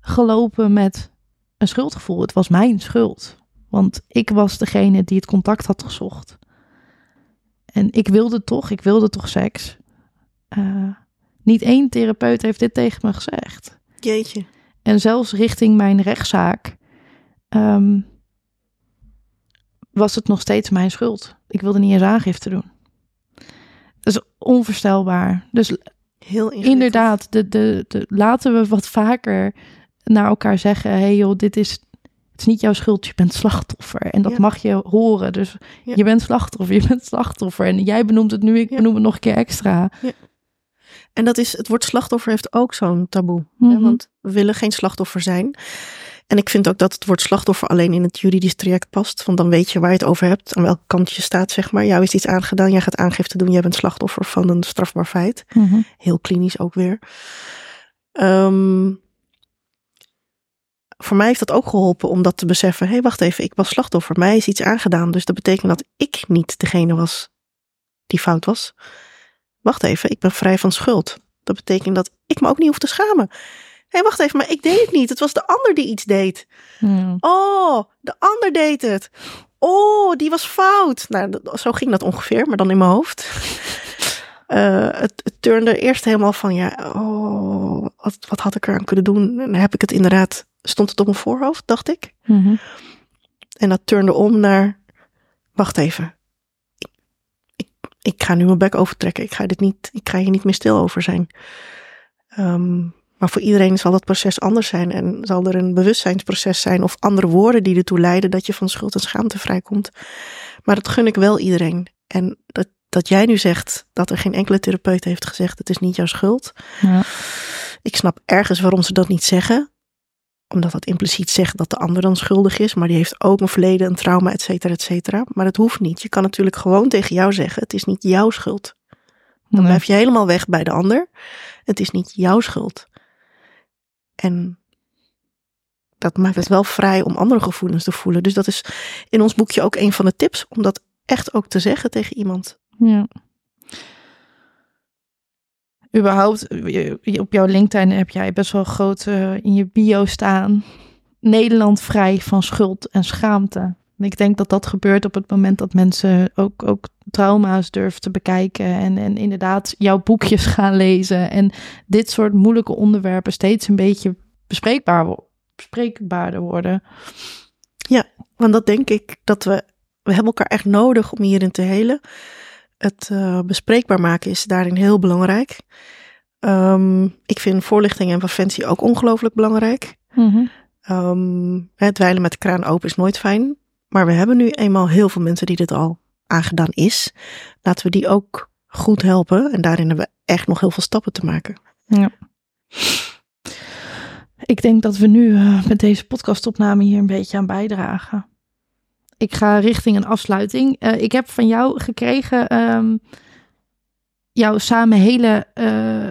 gelopen met een schuldgevoel. Het was mijn schuld. Want ik was degene die het contact had gezocht. En ik wilde toch, ik wilde toch seks. Uh, niet één therapeut heeft dit tegen me gezegd.
Jeetje.
En zelfs richting mijn rechtszaak um, was het nog steeds mijn schuld. Ik wilde niet eens aangifte doen. Dat is onvoorstelbaar. Dus Heel inderdaad, de, de, de, laten we wat vaker naar elkaar zeggen: hey joh, dit is, is niet jouw schuld, je bent slachtoffer. En dat mag je horen. Dus je bent slachtoffer, je bent slachtoffer. En jij benoemt het nu, ik benoem het nog een keer extra.
En dat is, het woord slachtoffer heeft ook zo'n taboe. Mhm. Want we willen geen slachtoffer zijn. En ik vind ook dat het woord slachtoffer alleen in het juridisch traject past. Want dan weet je waar je het over hebt, aan welke kant je staat, zeg maar. Jou is iets aangedaan, jij gaat aangifte doen, jij bent slachtoffer van een strafbaar feit. Mhm. Heel klinisch ook weer. Um, voor mij heeft dat ook geholpen om dat te beseffen. Hé, hey, wacht even, ik was slachtoffer. Mij is iets aangedaan. Dus dat betekent dat ik niet degene was die fout was. Wacht even, ik ben vrij van schuld. Dat betekent dat ik me ook niet hoef te schamen. Hé, hey, wacht even, maar ik deed het niet. Het was de ander die iets deed. Hmm. Oh, de ander deed het. Oh, die was fout. Nou, zo ging dat ongeveer, maar dan in mijn hoofd. Uh, [LAUGHS] het, het turnde eerst helemaal van, ja, oh, wat, wat had ik eraan kunnen doen? En dan heb ik het inderdaad stond het op mijn voorhoofd, dacht ik. Mhm. En dat turnde om naar, wacht even. Ik, ik, ik, ga nu mijn bek overtrekken. Ik ga, dit niet, ik ga hier niet meer stil over zijn. Um, maar voor iedereen zal dat proces anders zijn. En zal er een bewustzijnsproces zijn of andere woorden die ertoe leiden dat je van schuld en schaamte vrijkomt. Maar dat gun ik wel iedereen. En dat, dat jij nu zegt dat er geen enkele therapeut heeft gezegd: het is niet jouw schuld. Ja. Ik snap ergens waarom ze dat niet zeggen omdat dat impliciet zegt dat de ander dan schuldig is, maar die heeft ook een verleden, een trauma, et cetera, et cetera. Maar dat hoeft niet. Je kan natuurlijk gewoon tegen jou zeggen: het is niet jouw schuld. Dan blijf je helemaal weg bij de ander. Het is niet jouw schuld. En dat maakt het wel vrij om andere gevoelens te voelen. Dus dat is in ons boekje ook een van de tips om dat echt ook te zeggen tegen iemand.
Ja überhaupt, op jouw LinkedIn heb jij best wel groot uh, in je bio staan. Nederland vrij van schuld en schaamte. En ik denk dat dat gebeurt op het moment dat mensen ook, ook trauma's durven te bekijken. En, en inderdaad jouw boekjes [LAUGHS] gaan lezen. En dit soort moeilijke onderwerpen steeds een beetje bespreekbaar, bespreekbaarder worden.
Ja, want dat denk ik dat we, we hebben elkaar echt nodig om hierin te helen het uh, bespreekbaar maken is daarin heel belangrijk. Um, ik vind voorlichting en preventie ook ongelooflijk belangrijk. Mm um, het dweilen met de kraan open is nooit fijn. Maar we hebben nu eenmaal heel veel mensen die dit al aangedaan is. Laten we die ook goed helpen. En daarin hebben we echt nog heel veel stappen te maken. Ja.
Ik denk dat we nu uh, met deze podcastopname hier een beetje aan bijdragen ik ga richting een afsluiting. Uh, ik heb van jou gekregen um, jouw samen hele uh,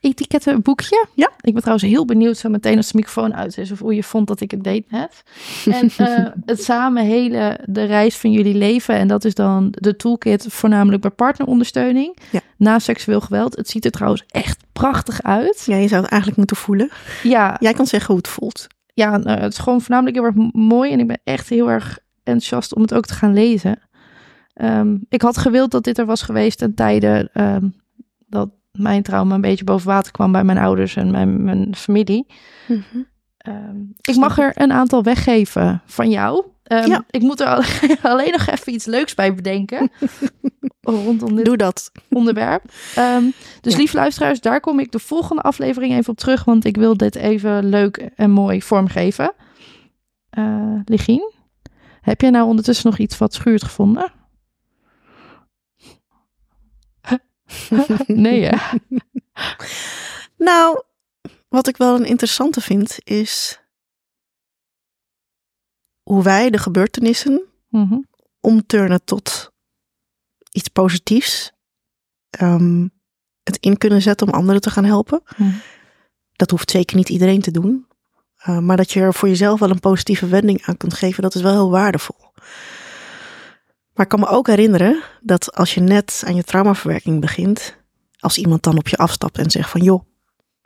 etikettenboekje.
Ja.
Ik ben trouwens heel benieuwd zo meteen als de microfoon uit is of hoe je vond dat ik het deed net. En uh, [LAUGHS] het samen hele de reis van jullie leven. En dat is dan de toolkit voornamelijk bij partnerondersteuning.
Ja.
Na seksueel geweld. Het ziet er trouwens echt prachtig uit.
Ja, je zou het eigenlijk moeten voelen.
Ja.
Jij kan zeggen hoe het voelt.
Ja, nou, het is gewoon voornamelijk heel erg mooi. En ik ben echt heel erg enthousiast om het ook te gaan lezen. Um, ik had gewild dat dit er was geweest ten tijde um, dat mijn trauma een beetje boven water kwam bij mijn ouders en mijn, mijn familie. Mm -hmm. um, ik mag er een aantal weggeven van jou.
Ja.
Ik moet er [LAUGHS] alleen nog even iets leuks bij bedenken. [LAUGHS] rondom dit
Doe dat. [LAUGHS]
onderwerp. dus
Ja.
lieve luisteraars, daar kom ik de volgende aflevering even op terug. Want ik wil dit even leuk en mooi vormgeven. Uh, Ligien, heb jij nou ondertussen nog iets wat schuurt gevonden? nee, hè?
Nou, wat ik wel een interessante vind is hoe wij de gebeurtenissen
Mhm.
omturnen tot iets positiefs. Ehm, het in kunnen zetten om anderen te gaan helpen.
Mhm.
Dat hoeft zeker niet iedereen te doen. Uh, maar dat je er voor jezelf wel een positieve wending aan kunt geven, dat is wel heel waardevol. Maar ik kan me ook herinneren dat als je net aan je traumaverwerking begint, als iemand dan op je afstapt en zegt van joh,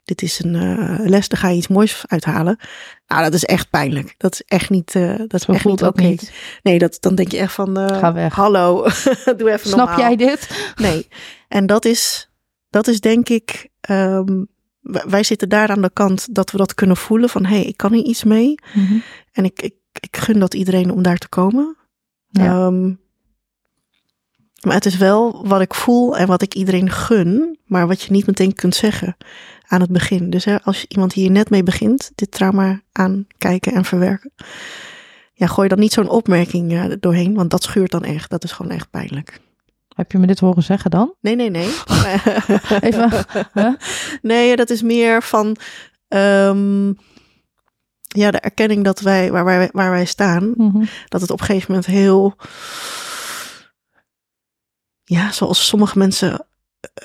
dit is een uh, les, daar ga je iets moois uithalen. Nou, dat is echt pijnlijk. Dat is echt niet, uh, dat is echt
voelt
niet oké. Nee, dat, dan denk je echt van, uh,
Ga weg.
hallo, [LAUGHS] doe even
Snap
normaal.
jij dit?
Nee, en dat is, dat is denk ik, um, wij zitten daar aan de kant dat we dat kunnen voelen van, hé, hey, ik kan hier iets mee.
Mhm.
En ik, ik, ik gun dat iedereen om daar te komen.
Ja.
Um, maar het is wel wat ik voel en wat ik iedereen gun, maar wat je niet meteen kunt zeggen aan het begin. Dus hè, als iemand hier net mee begint, dit trauma aankijken en verwerken, ja, gooi dan niet zo'n opmerking uh, doorheen, want dat schuurt dan echt. Dat is gewoon echt pijnlijk.
Heb je me dit horen zeggen dan?
Nee, nee, nee. [LAUGHS]
Even, [LAUGHS] huh?
Nee, dat is meer van um, ja, de erkenning dat wij waar, wij, waar wij staan,
Mm -hmm.
dat het op een gegeven moment heel ja, zoals sommige mensen,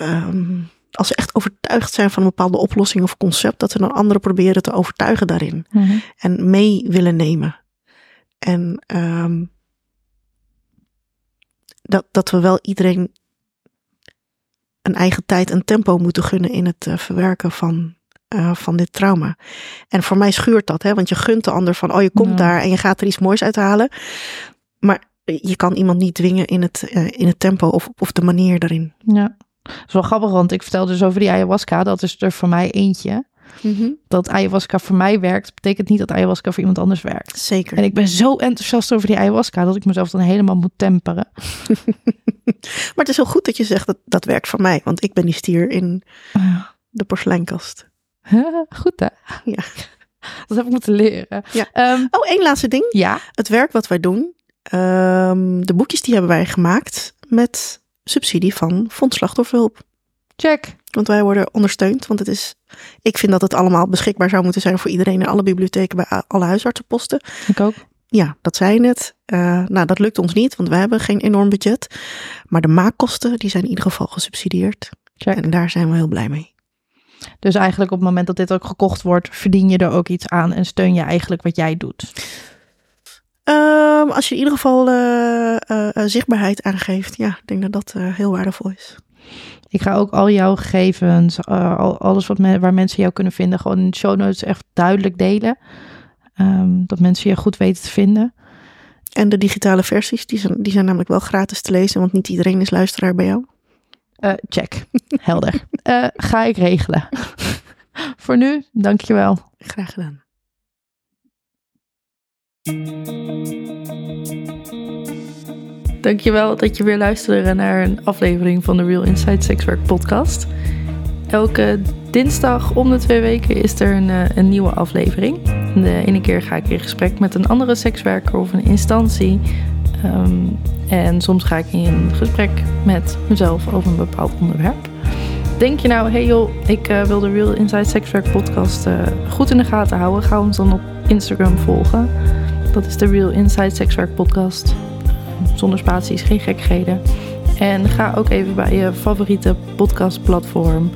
um, als ze echt overtuigd zijn van een bepaalde oplossing of concept, dat ze dan anderen proberen te overtuigen daarin
mm -hmm.
en mee willen nemen. En um, dat, dat we wel iedereen een eigen tijd en tempo moeten gunnen in het uh, verwerken van, uh, van dit trauma. En voor mij schuurt dat, hè, want je gunt de ander van, oh je komt ja. daar en je gaat er iets moois uithalen. Maar je kan iemand niet dwingen in het, uh, in het tempo of, of de manier daarin.
Ja, dat is wel grappig, want ik vertelde dus over die ayahuasca. Dat is er voor mij eentje.
Mm -hmm.
Dat ayahuasca voor mij werkt, betekent niet dat ayahuasca voor iemand anders werkt.
Zeker.
En ik ben zo enthousiast over die ayahuasca dat ik mezelf dan helemaal moet temperen. [LAUGHS]
maar het is heel goed dat je zegt dat dat werkt voor mij, want ik ben die stier in
uh.
de porseleinkast. [LAUGHS]
goed hè?
Ja. [LAUGHS]
Dat heb ik moeten leren.
Ja. Um, oh, één laatste ding.
Ja.
Het werk wat wij doen, um, de boekjes die hebben wij gemaakt met subsidie van Fonds Slachtofferhulp.
Check.
Want wij worden ondersteund. Want het is, ik vind dat het allemaal beschikbaar zou moeten zijn voor iedereen in alle bibliotheken, bij alle huisartsenposten.
Ik ook.
Ja, dat zei je net. Uh, nou, dat lukt ons niet, want we hebben geen enorm budget. Maar de maakkosten, die zijn in ieder geval gesubsidieerd.
Check.
En daar zijn we heel blij mee.
Dus eigenlijk op het moment dat dit ook gekocht wordt, verdien je er ook iets aan en steun je eigenlijk wat jij doet.
Um, als je in ieder geval uh, uh, zichtbaarheid aangeeft, ja, ik denk dat dat uh, heel waardevol is.
Ik ga ook al jouw gegevens, al, alles wat me, waar mensen jou kunnen vinden, gewoon in de show notes echt duidelijk delen. Um, dat mensen je goed weten te vinden.
En de digitale versies, die zijn, die zijn namelijk wel gratis te lezen, want niet iedereen is luisteraar bij jou.
Check, helder. [LAUGHS] ga ik regelen. [LAUGHS] Voor nu, dankjewel.
Graag gedaan.
Dankjewel dat je weer luisterde naar een aflevering van de Real Inside Sexwork podcast. Elke dinsdag om de twee weken is er een, uh, een nieuwe aflevering. De ene keer ga ik in gesprek met een andere sekswerker of een instantie. Um, en soms ga ik in gesprek met mezelf over een bepaald onderwerp. Denk je nou, hey joh, ik uh, wil de Real Inside Sexwork podcast uh, goed in de gaten houden. Ga ons dan op Instagram volgen. Dat is de Real Inside Sexwork podcast. Zonder spaties, geen gekkigheden. En ga ook even bij je favoriete podcastplatform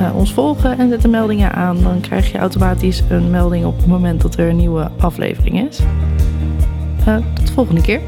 uh, ons volgen en zet de meldingen aan. Dan krijg je automatisch een melding op het moment dat er een nieuwe aflevering is. tot de volgende keer.